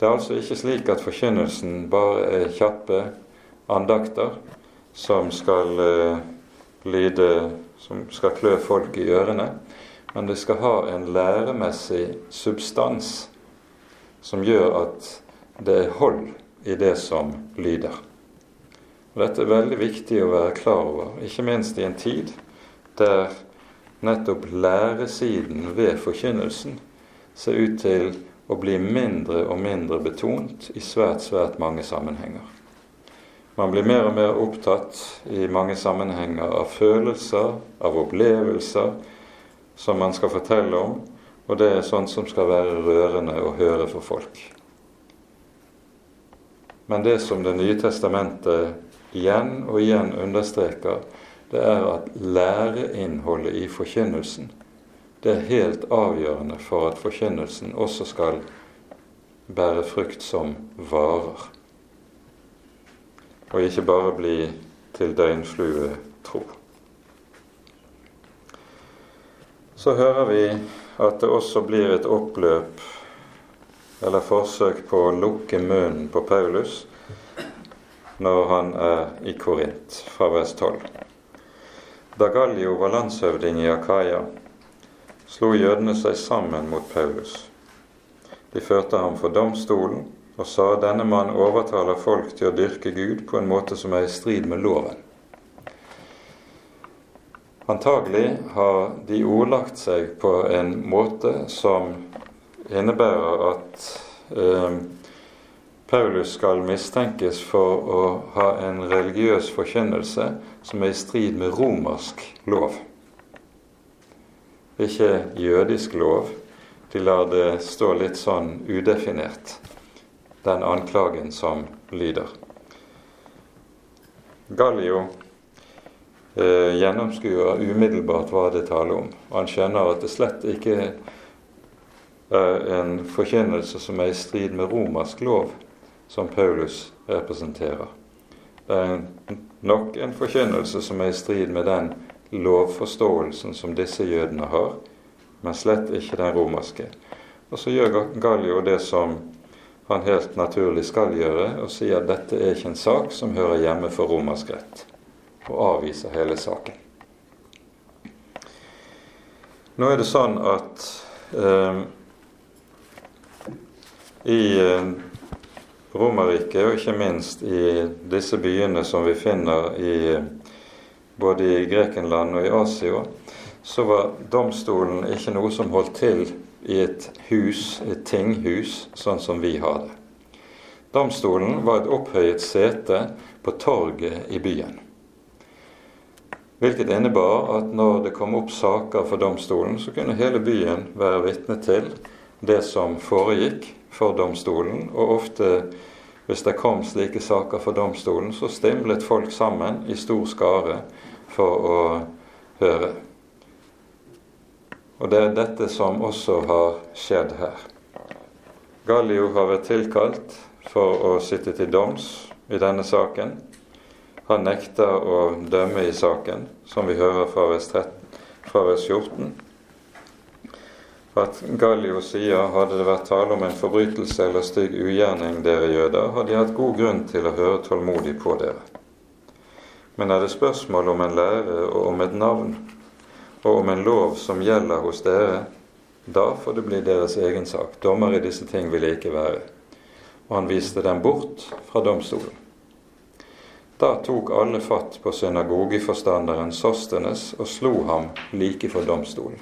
Det er altså ikke slik at forkynnelsen bare er kjappe andakter som skal uh, lide Som skal klø folk i ørene. Men det skal ha en læremessig substans som gjør at det er hold i det som lyder. Og Dette er veldig viktig å være klar over, ikke minst i en tid der nettopp læresiden ved forkynnelsen ser ut til å bli mindre og mindre betont i svært, svært mange sammenhenger. Man blir mer og mer opptatt i mange sammenhenger av følelser, av opplevelser som man skal fortelle om, og det er sånt som skal være rørende å høre for folk. Men det som Det nye testamentet igjen og igjen understreker, det er at læreinnholdet i forkynnelsen det er helt avgjørende for at forkynnelsen også skal bære frukt som varer og ikke bare bli til døgnflue tro. Så hører vi at det også blir et oppløp eller forsøk på å lukke munnen på Paulus når han er i Korint, fra vers 12. Da Gallio var landshøvding i Akaya, slo jødene seg sammen mot Paulus. De førte ham for domstolen og sa denne mann overtaler folk til å dyrke Gud på en måte som er i strid med loven. Antagelig har de ordlagt seg på en måte som innebærer at eh, Paulus skal mistenkes for å ha en religiøs forkynnelse som er i strid med romersk lov. Ikke jødisk lov. De lar det stå litt sånn udefinert den anklagen som lyder. Gallio eh, gjennomskuer umiddelbart hva det taler om. Han skjønner at det slett ikke er en forkynnelse som er i strid med romersk lov, som Paulus representerer. Det er nok en forkynnelse som er i strid med den lovforståelsen som disse jødene har, men slett ikke den romerske. Og så gjør Gallio det som han helt naturlig skal gjøre, og sier at dette er ikke en sak som hører hjemme for romersk rett, og avviser hele saken. Nå er det sånn at eh, i eh, Romerriket, og ikke minst i disse byene som vi finner i, både i Grekenland og i Asia, så var domstolen ikke noe som holdt til i et hus, et tinghus, sånn som vi har det. Domstolen var et opphøyet sete på torget i byen. Hvilket innebar at når det kom opp saker for domstolen, så kunne hele byen være vitne til det som foregikk for domstolen. Og ofte, hvis det kom slike saker for domstolen, så stimlet folk sammen i stor skare for å høre. Og det er dette som også har skjedd her. Gallio har vært tilkalt for å sitte til doms i denne saken. Han nekter å dømme i saken, som vi hører fra vers, 13, fra vers 14. At Gallio sier hadde det vært tale om en forbrytelse eller stygg ugjerning, dere jøder, hadde jeg hatt god grunn til å høre tålmodig på dere. Men er det spørsmål om en lære og om et navn, og om en lov som gjelder hos dere, da får det bli deres egen sak. Dommer i disse ting vil jeg ikke være. Og han viste dem bort fra domstolen. Da tok alle fatt på synagogeforstanderen Sostenes og slo ham like for domstolen.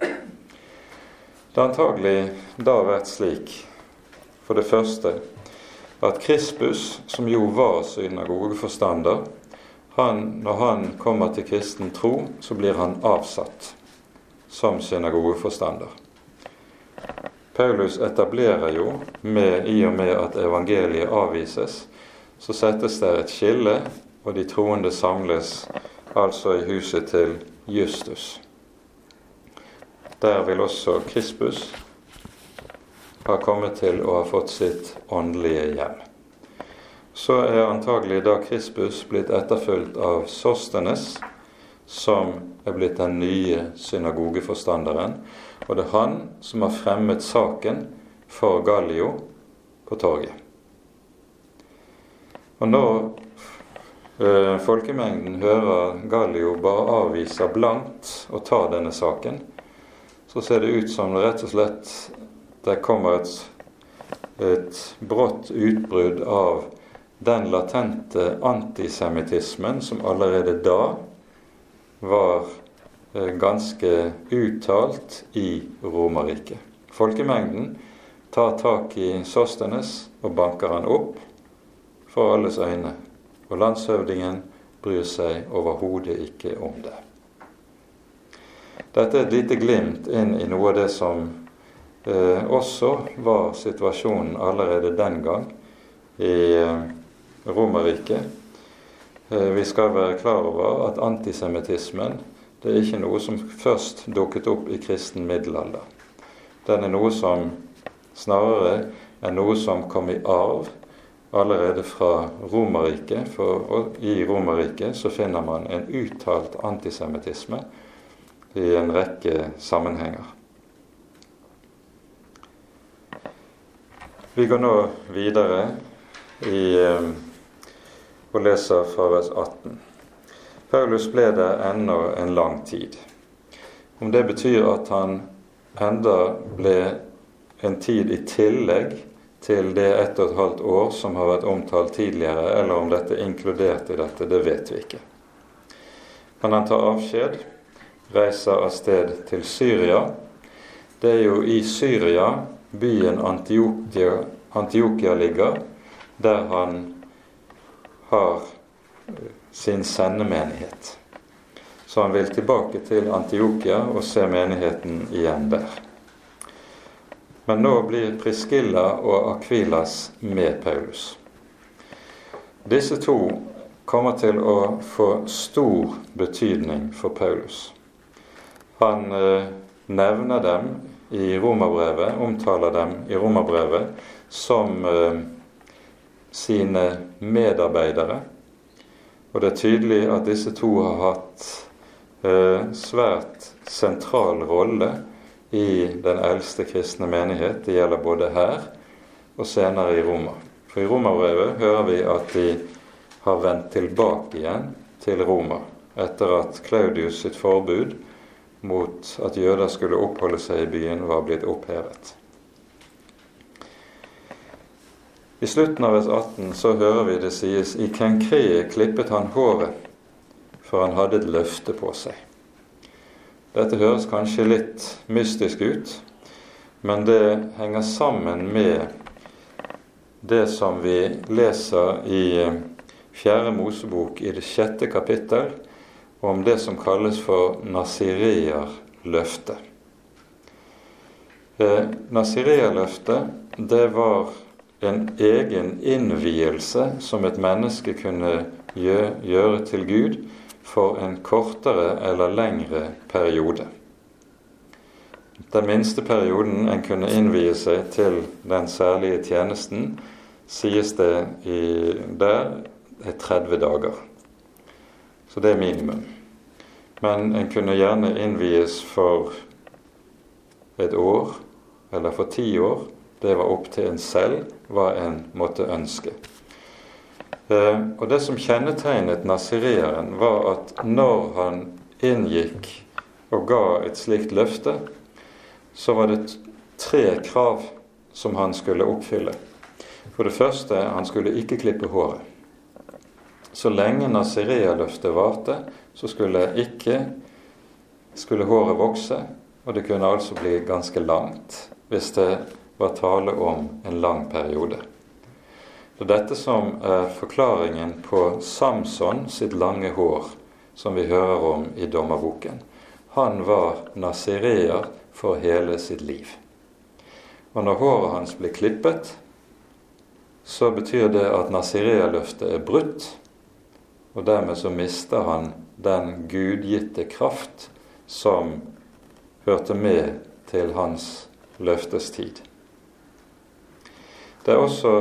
Det har antagelig da vært slik, for det første, at Krispus, som jo var synagogeforstander, han, når han kommer til kristen tro, så blir han avsatt som synagogeforstander. Paulus etablerer jo, med, i og med at evangeliet avvises, så settes det et skille, og de troende samles altså i huset til Justus. Der vil også Krispus ha kommet til å ha fått sitt åndelige hjem. Så er antagelig da Krispus blitt etterfulgt av Sostenes, som er blitt den nye synagogeforstanderen. Og det er han som har fremmet saken for Gallio på torget. Og når eh, folkemengden hører Gallio bare avviser blankt å ta denne saken, så ser det ut som det rett og slett det kommer et, et brått utbrudd av den latente antisemittismen som allerede da var eh, ganske uttalt i Romerriket. Folkemengden tar tak i Sostenes og banker han opp for alles øyne, og landshøvdingen bryr seg overhodet ikke om det. Dette er et lite glimt inn i noe av det som eh, også var situasjonen allerede den gang i eh, Romerriket. Eh, vi skal være klar over at antisemittismen det er ikke noe som først dukket opp i kristen middelalder. Den er noe som snarere er noe som kom i arv allerede fra Romerriket. For i Romerriket så finner man en uttalt antisemittisme i en rekke sammenhenger. Vi går nå videre i, eh, og leser fra vers 18. Paulus ble der ennå en lang tid. Om det betyr at han enda ble en tid i tillegg til det ett og et halvt år som har vært omtalt tidligere, eller om dette er inkludert i dette, det vet vi ikke. Men han tar avskjed, reiser av sted til Syria. Det er jo i Syria byen Antiokia, Antiokia ligger, der han har sin sendemenighet. Så han vil tilbake til Antiokia og se menigheten igjen der. Men nå blir Priskilla og Akvilas med Paulus. Disse to kommer til å få stor betydning for Paulus. Han eh, nevner dem i romerbrevet, omtaler dem i romerbrevet som eh, sine medarbeidere. Og det er tydelig at disse to har hatt eh, svært sentral rolle i den eldste kristne menighet. Det gjelder både her og senere i Roma. For i Romerbrevet hører vi at de har vendt tilbake igjen til Roma etter at Claudius sitt forbud mot at jøder skulle oppholde seg i byen, var blitt opphevet. I slutten av vers 18 så hører vi det sies i Kenkrie klippet han håret, for han hadde et løfte på seg. Dette høres kanskje litt mystisk ut, men det henger sammen med det som vi leser i eh, Fjerde Mosebok i det sjette kapittel om det som kalles for Nasireer-løftet. Eh, Nasireer-løftet, det var en egen innvielse som et menneske kunne gjøre til Gud for en kortere eller lengre periode. Den minste perioden en kunne innvie seg til den særlige tjenesten, sies det i, der er 30 dager. Så det er minimum. Men en kunne gjerne innvies for et år eller for ti år. Det var opp til en selv hva en måtte ønske. Eh, og Det som kjennetegnet nasireeren, var at når han inngikk og ga et slikt løfte, så var det tre krav som han skulle oppfylle. For det første, han skulle ikke klippe håret. så lenge Nazirea-løftet varte, så skulle ikke skulle håret vokse, og det kunne altså bli ganske langt hvis det var tale om en lang periode. Det er dette som er forklaringen på Samson sitt lange hår, som vi hører om i dommerboken. Han var nazireer for hele sitt liv. Og når håret hans blir klippet, så betyr det at nazireerløftet er brutt, og dermed så mister han den gudgitte kraft som hørte med til hans løftestid. Det er også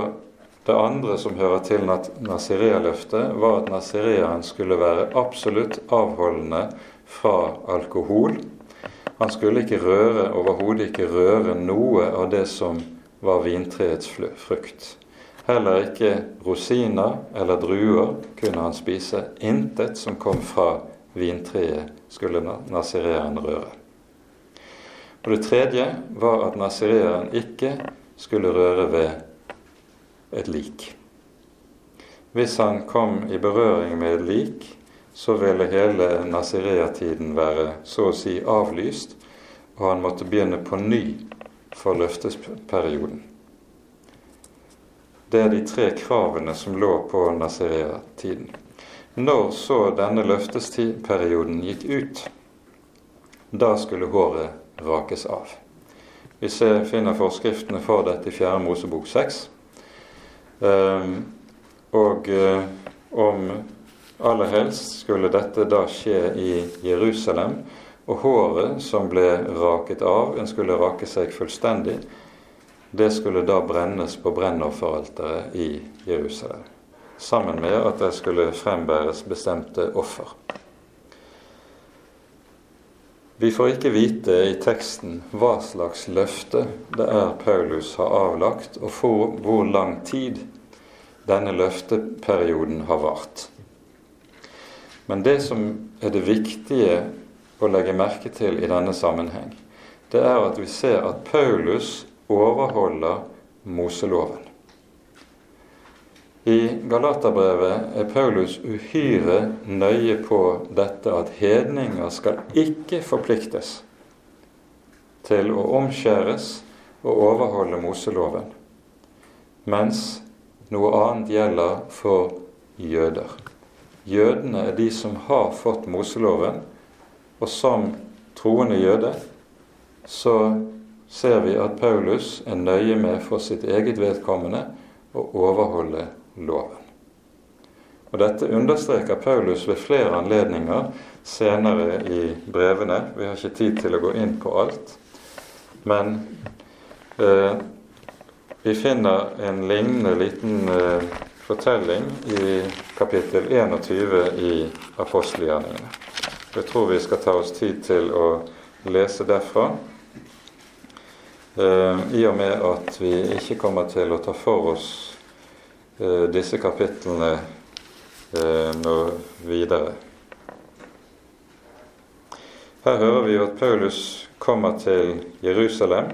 det andre som hører til Nazirea-løftet, var at nazireeren skulle være absolutt avholdende fra alkohol. Han skulle ikke røre, overhodet ikke røre noe av det som var vintreets frukt. Heller ikke rosiner eller druer kunne han spise. Intet som kom fra vintreet, skulle nazireeren røre. Og Det tredje var at nazireeren ikke skulle røre ved et lik. Hvis han kom i berøring med et lik, så ville hele Nazirea-tiden være så å si avlyst, og han måtte begynne på ny for løftesperioden. Det er de tre kravene som lå på Nazirea-tiden. Når så denne løftesperioden gikk ut, da skulle håret rakes av. Vi ser, finner forskriftene for dette i 4. Mosebok 6. Ehm, og eh, om aller helst skulle dette da skje i Jerusalem, og håret som ble raket av, en skulle rake seg fullstendig, det skulle da brennes på brennofferalteret i Jerusalem. Sammen med at det skulle frembæres bestemte offer. Vi får ikke vite i teksten hva slags løfte det er Paulus har avlagt, og for hvor lang tid denne løfteperioden har vart. Men det som er det viktige å legge merke til i denne sammenheng, det er at vi ser at Paulus overholder Moseloven. I Galaterbrevet er Paulus uhyre nøye på dette at hedninger skal ikke forpliktes til å omskjæres og overholde Moseloven, mens noe annet gjelder for jøder. Jødene er de som har fått Moseloven, og som troende jøde så ser vi at Paulus er nøye med for sitt eget vedkommende å overholde loven. Og Dette understreker Paulus ved flere anledninger senere i brevene. Vi har ikke tid til å gå inn på alt. Men eh, vi finner en lignende liten eh, fortelling i kapittel 21 i apostelgjerningene. Jeg tror vi skal ta oss tid til å lese derfra. Eh, I og med at vi ikke kommer til å ta for oss disse kapitlene eh, nå videre. Her hører vi jo at Paulus kommer til Jerusalem.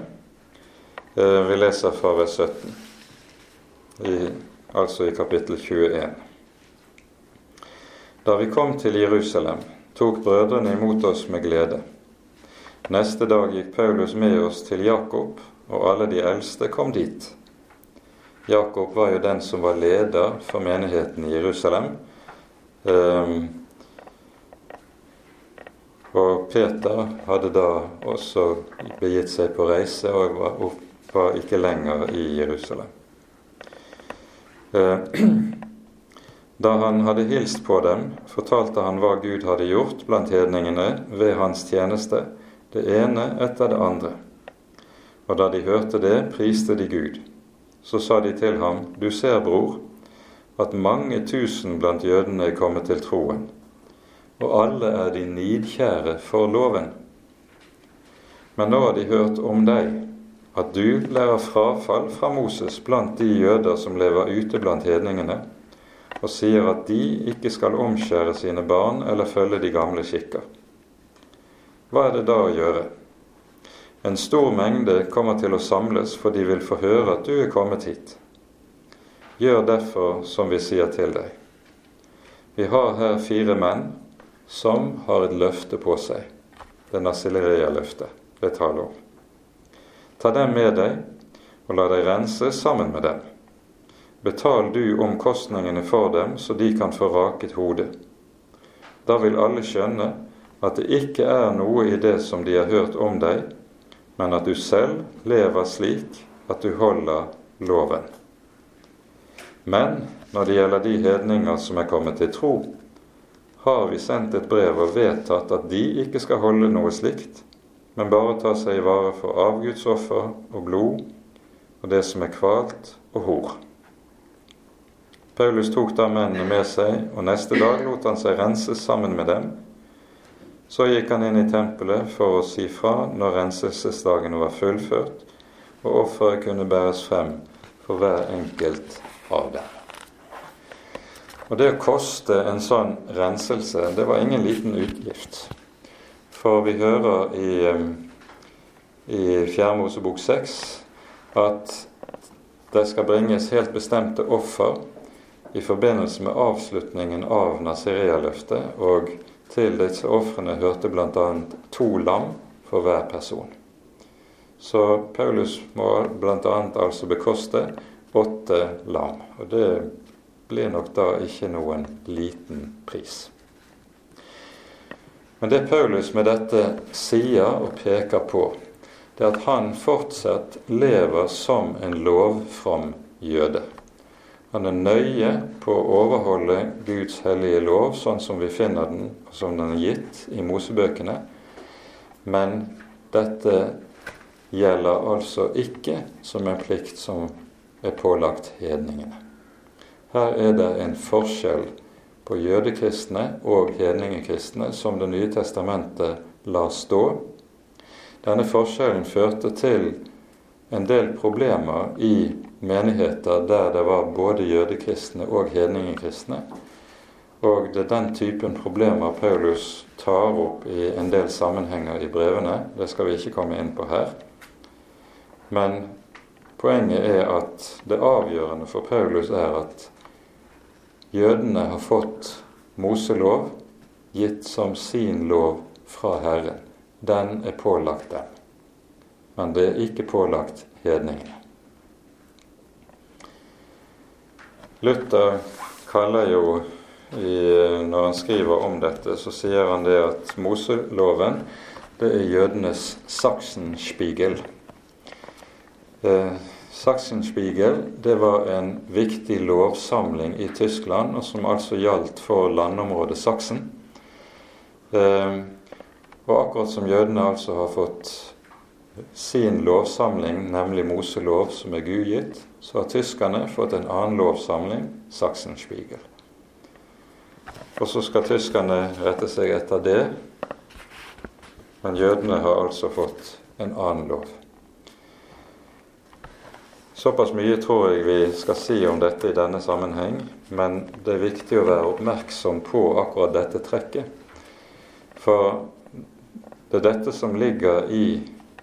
Eh, vi leser fra vers 17, i, altså i kapittel 21. Da vi kom til Jerusalem, tok brødrene imot oss med glede. Neste dag gikk Paulus med oss til Jakob, og alle de eldste kom dit. Jakob var jo den som var leder for menigheten i Jerusalem. Um, og Peter hadde da også begitt seg på reise og var, var ikke lenger i Jerusalem. Uh, [clears throat] da han hadde hilst på dem, fortalte han hva Gud hadde gjort blant hedningene ved hans tjeneste, det ene etter det andre. Og da de hørte det, priste de Gud. Så sa de til ham, Du ser, bror, at mange tusen blant jødene er kommet til troen, og alle er de nidkjære for loven. Men nå har de hørt om deg, at du lærer frafall fra Moses blant de jøder som lever ute blant hedningene, og sier at de ikke skal omskjære sine barn eller følge de gamle skikker. Hva er det da å gjøre? En stor mengde kommer til å samles, for de vil få høre at du er kommet hit. Gjør derfor som vi sier til deg. Vi har her fire menn som har et løfte på seg. Det Nasileria-løftet det taler om. Ta dem med deg, og la deg rense sammen med dem. Betal du omkostningene for dem, så de kan få raket hodet. Da vil alle skjønne at det ikke er noe i det som de har hørt om deg, men at du selv lever slik at du holder loven. Men når det gjelder de hedninger som er kommet til tro, har vi sendt et brev og vedtatt at de ikke skal holde noe slikt, men bare ta seg i vare for avgudsoffer og blod og det som er kvalt og hor. Paulus tok da mennene med seg, og neste dag lot han seg rense sammen med dem. Så gikk han inn i tempelet for å si fra når renselsesdagen var fullført, og offeret kunne bæres frem for hver enkelt av dem. Og det å koste en sånn renselse, det var ingen liten utgift. For vi hører i, i 4. Mosebok 6 at det skal bringes helt bestemte offer i forbindelse med avslutningen av Nazirea-løftet, og til disse ofrene hørte bl.a. to lam for hver person. Så Paulus må bl.a. altså bekoste åtte lam. Og det blir nok da ikke noen liten pris. Men det Paulus med dette sier og peker på, det er at han fortsatt lever som en lovfrom jøde. Han er nøye på å overholde Guds hellige lov sånn som vi finner den, og som den er gitt i Mosebøkene. Men dette gjelder altså ikke som en plikt som er pålagt hedningene. Her er det en forskjell på jødekristne og hedningekristne som Det nye testamentet lar stå. Denne forskjellen førte til en del problemer i menigheter der det var både jødekristne og hedningekristne. Og det er den typen problemer Paulus tar opp i en del sammenhenger i brevene. Det skal vi ikke komme inn på her. Men poenget er at det avgjørende for Paulus er at jødene har fått Moselov gitt som sin lov fra Herren. Den er pålagt dem. Men det er ikke pålagt hedningene. Luther kaller jo i, Når han skriver om dette, så sier han det at Moseloven det er jødenes Sachsenspiegel. Eh, Sachsenspiegel det var en viktig lovsamling i Tyskland, og som altså gjaldt for landområdet Saksen. Eh, og akkurat som jødene altså har fått sin lovsamling, nemlig Moselov, som er gudgitt, så har tyskerne fått en annen lovsamling, Sachsenspiegel. Og så skal tyskerne rette seg etter det, men jødene har altså fått en annen lov. Såpass mye tror jeg vi skal si om dette i denne sammenheng, men det er viktig å være oppmerksom på akkurat dette trekket. For det er dette som ligger i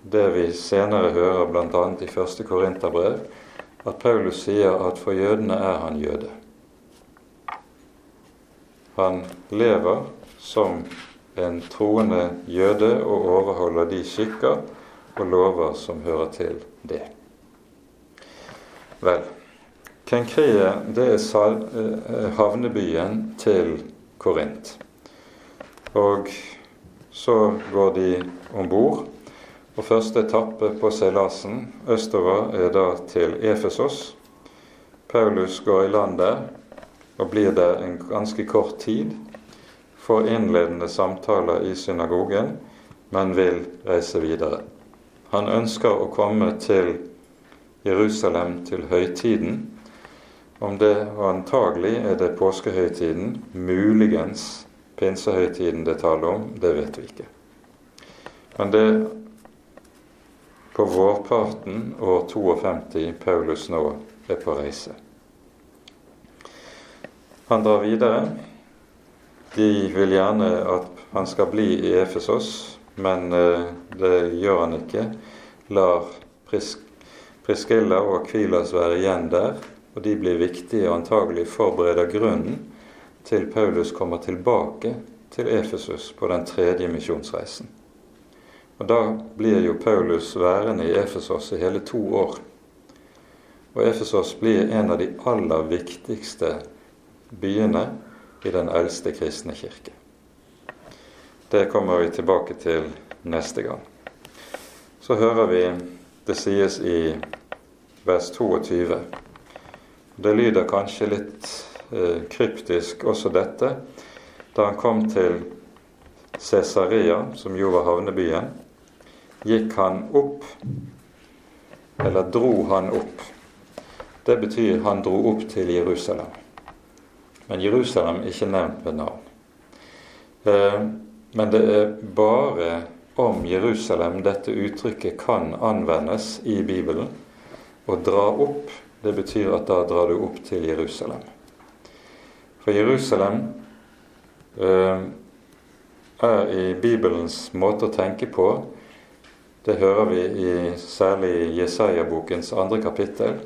det vi senere hører bl.a. i første Korinterbrev, at Paulus sier at for jødene er han jøde. Han lever som en troende jøde og overholder de skikker og lover som hører til det. Vel, Kenkrie det er eh, havnebyen til Korint. Og så går de om bord og første etappe på seilasen østover er da til Efesos. Paulus går i land der og blir der en ganske kort tid. Får innledende samtaler i synagogen, men vil reise videre. Han ønsker å komme til Jerusalem til høytiden. Om det og antagelig er det påskehøytiden, muligens pinsehøytiden det taler om, det vet vi ikke. Men det på vårparten år 52 Paulus nå er på reise. Han drar videre. De vil gjerne at han skal bli i Efesos, men eh, det gjør han ikke. Lar Pris Priskilla og Akvilas være igjen der, og de blir viktige og antagelig forbereder grunnen til Paulus kommer tilbake til Efesus på den tredje misjonsreisen. Og Da blir jo Paulus værende i Efesos i hele to år. Og Efesos blir en av de aller viktigste byene i den eldste kristne kirke. Det kommer vi tilbake til neste gang. Så hører vi det sies i vers 22. Det lyder kanskje litt eh, kryptisk også dette. Da han kom til Cesarea, som jo var havnebyen, gikk han opp, eller dro han opp. Det betyr han dro opp til Jerusalem. Men Jerusalem er ikke nevnt ved navn. Eh, men det er bare om Jerusalem dette uttrykket kan anvendes i Bibelen. Å dra opp, det betyr at da drar du opp til Jerusalem. For Jerusalem øh, er i Bibelens måte å tenke på Det hører vi i særlig Jesaja-bokens andre kapittel,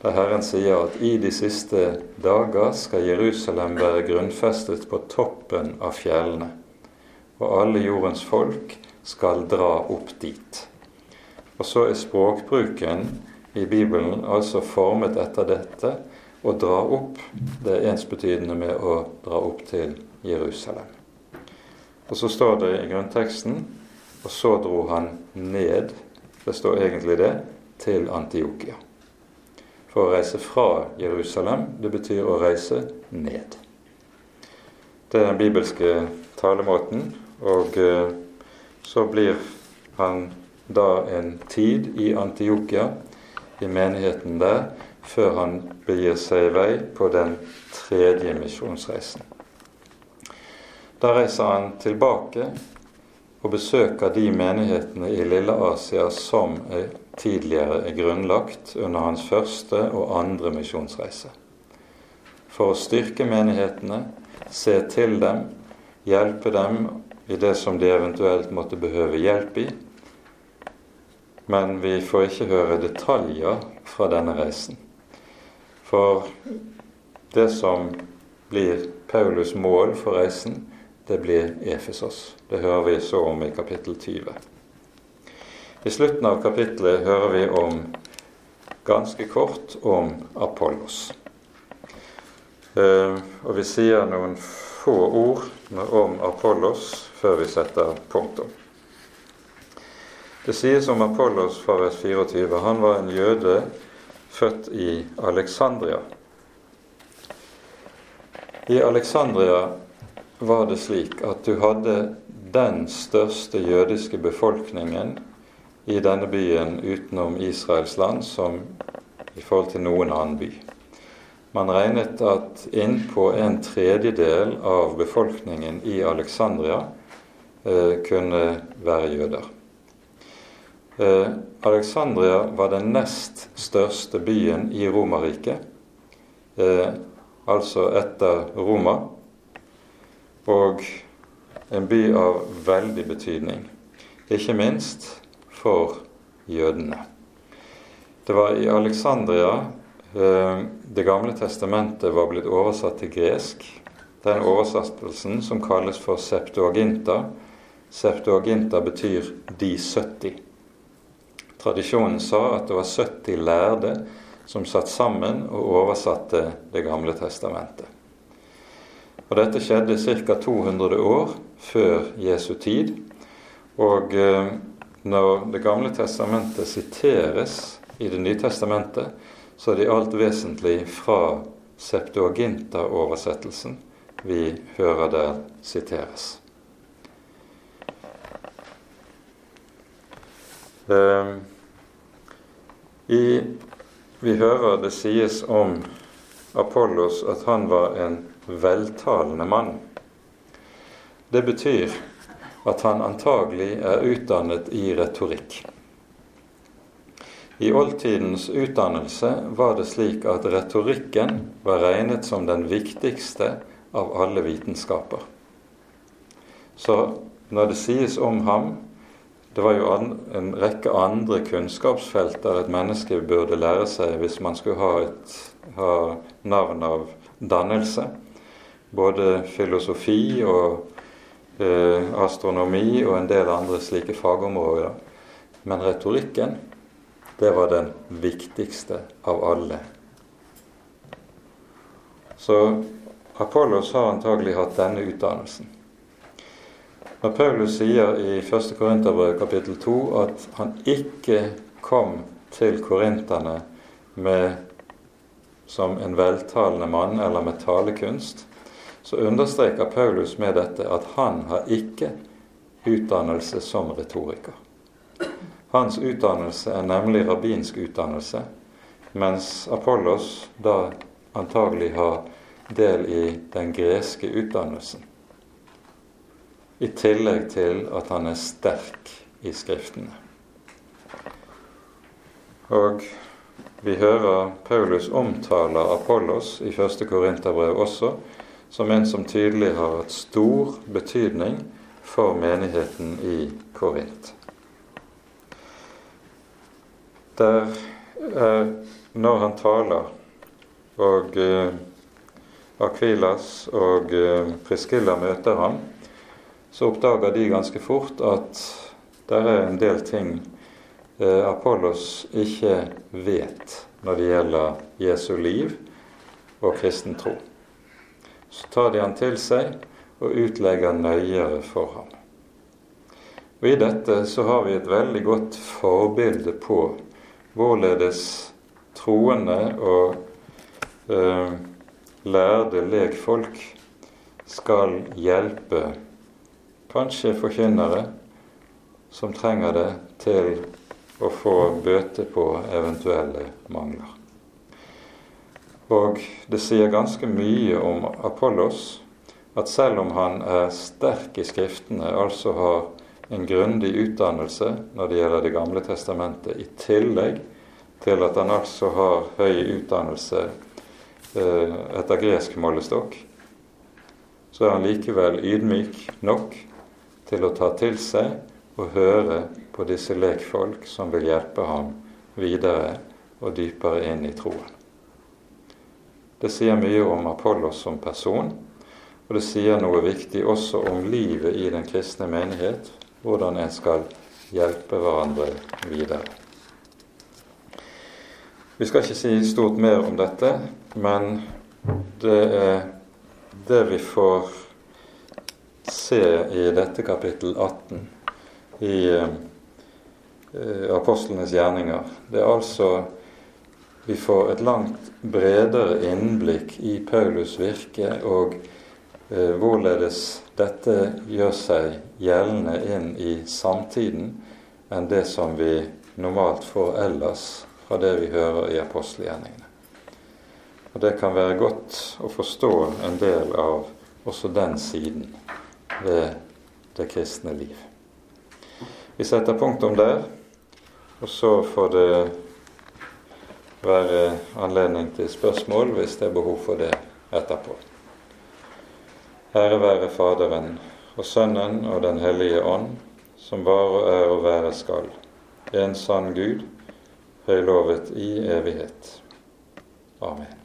der Herren sier at i de siste dager skal Jerusalem være grunnfestet på toppen av fjellene og alle jordens folk skal dra opp dit. Og så er språkbruken i Bibelen altså formet etter dette. Å dra opp, det er ensbetydende med å dra opp til Jerusalem. Og så står det i grunnteksten og så dro han ned, det står egentlig det, til Antiokia. For å reise fra Jerusalem, det betyr å reise ned. Det er den bibelske talemåten, og eh, så blir han da en tid i Antiokia, i menigheten der, før han begir seg i vei på den tredje misjonsreisen. Da reiser han tilbake og besøker de menighetene i Lille Asia som er tidligere er grunnlagt under hans første og andre misjonsreise. For å styrke menighetene, se til dem, hjelpe dem i det som de eventuelt måtte behøve hjelp i. Men vi får ikke høre detaljer fra denne reisen. For det som blir Paulus' mål for reisen, det blir Efesos. Det hører vi så om i kapittel 20. I slutten av kapittelet hører vi om ganske kort om Apollos. Uh, og vi sier noen få ord om Apollos før vi setter punktum. Det sies om Apollos fra vers 24. Han var en jøde født i Alexandria. I Alexandria var det slik at du hadde den største jødiske befolkningen i denne byen utenom Israels land som i forhold til noen annen by. Man regnet at innpå en tredjedel av befolkningen i Alexandria Eh, kunne være jøder. Eh, Alexandria var den nest største byen i Romerriket, eh, altså etter Roma, og en by av veldig betydning, ikke minst for jødene. Det var i Alexandria Det gamle testamentet var blitt oversatt til gresk. Den oversettelsen som kalles for Septuaginta, Septuaginta betyr 'de 70'. Tradisjonen sa at det var 70 lærde som satt sammen og oversatte Det gamle testamentet. Og Dette skjedde ca. 200 år før Jesu tid. Og eh, når Det gamle testamentet siteres i Det nye testamentet, så er det i alt vesentlig fra Septuaginta-oversettelsen vi hører der siteres. Eh, I, vi hører det sies om Apollos at han var en veltalende mann. Det betyr at han antagelig er utdannet i retorikk. I oldtidens utdannelse var det slik at retorikken var regnet som den viktigste av alle vitenskaper. Så når det sies om ham det var jo en rekke andre kunnskapsfelter et menneske burde lære seg hvis man skulle ha et ha navn av dannelse. Både filosofi og eh, astronomi og en del andre slike fagområder. Men retorikken, det var den viktigste av alle. Så Apollos har antagelig hatt denne utdannelsen. Når Paulus sier i 1. Korinterbrev kapittel 2 at han ikke kom til korinterne med, som en veltalende mann eller med talekunst, så understreker Paulus med dette at han har ikke utdannelse som retoriker. Hans utdannelse er nemlig rabbinsk utdannelse, mens Apollos da antagelig har del i den greske utdannelsen. I tillegg til at han er sterk i Skriftene. Og vi hører Paulus omtaler Apollos i første Korinterbrev også som en som tydelig har hatt stor betydning for menigheten i Korint. Der er, når han taler, og eh, Akvilas og eh, Priskilla møter ham, så oppdager de ganske fort at det er en del ting eh, Apollos ikke vet når det gjelder Jesu liv og kristen tro så tar de han til seg og utlegger nøyere for ham. Og I dette så har vi et veldig godt forbilde på hvorledes troende og eh, lærde lekfolk skal hjelpe kanskje forkynnere som trenger det, til å få bøte på eventuelle mangler. Og det sier ganske mye om Apollos at selv om han er sterk i Skriftene, altså har en grundig utdannelse når det gjelder Det gamle testamentet, i tillegg til at han altså har høy utdannelse eh, etter gresk målestokk, så er han likevel ydmyk nok til å ta til seg og høre på disse lekfolk som vil hjelpe ham videre og dypere inn i troen. Det sier mye om Apollos som person, og det sier noe viktig også om livet i den kristne menighet, hvordan en skal hjelpe hverandre videre. Vi skal ikke si stort mer om dette, men det er det vi får se i dette kapittel 18 i eh, apostlenes gjerninger. Det er altså vi får et langt bredere innblikk i Paulus' virke og eh, hvorledes dette gjør seg gjeldende inn i samtiden enn det som vi normalt får ellers fra det vi hører i apostelgjerningene. Og Det kan være godt å forstå en del av også den siden ved det kristne liv. Vi setter punktum der, og så får det være eh, anledning til spørsmål hvis det er behov for det etterpå. Herre være Faderen og Sønnen og Den hellige ånd, som var og er og være skal, en sann Gud, høylovet i evighet. Amen.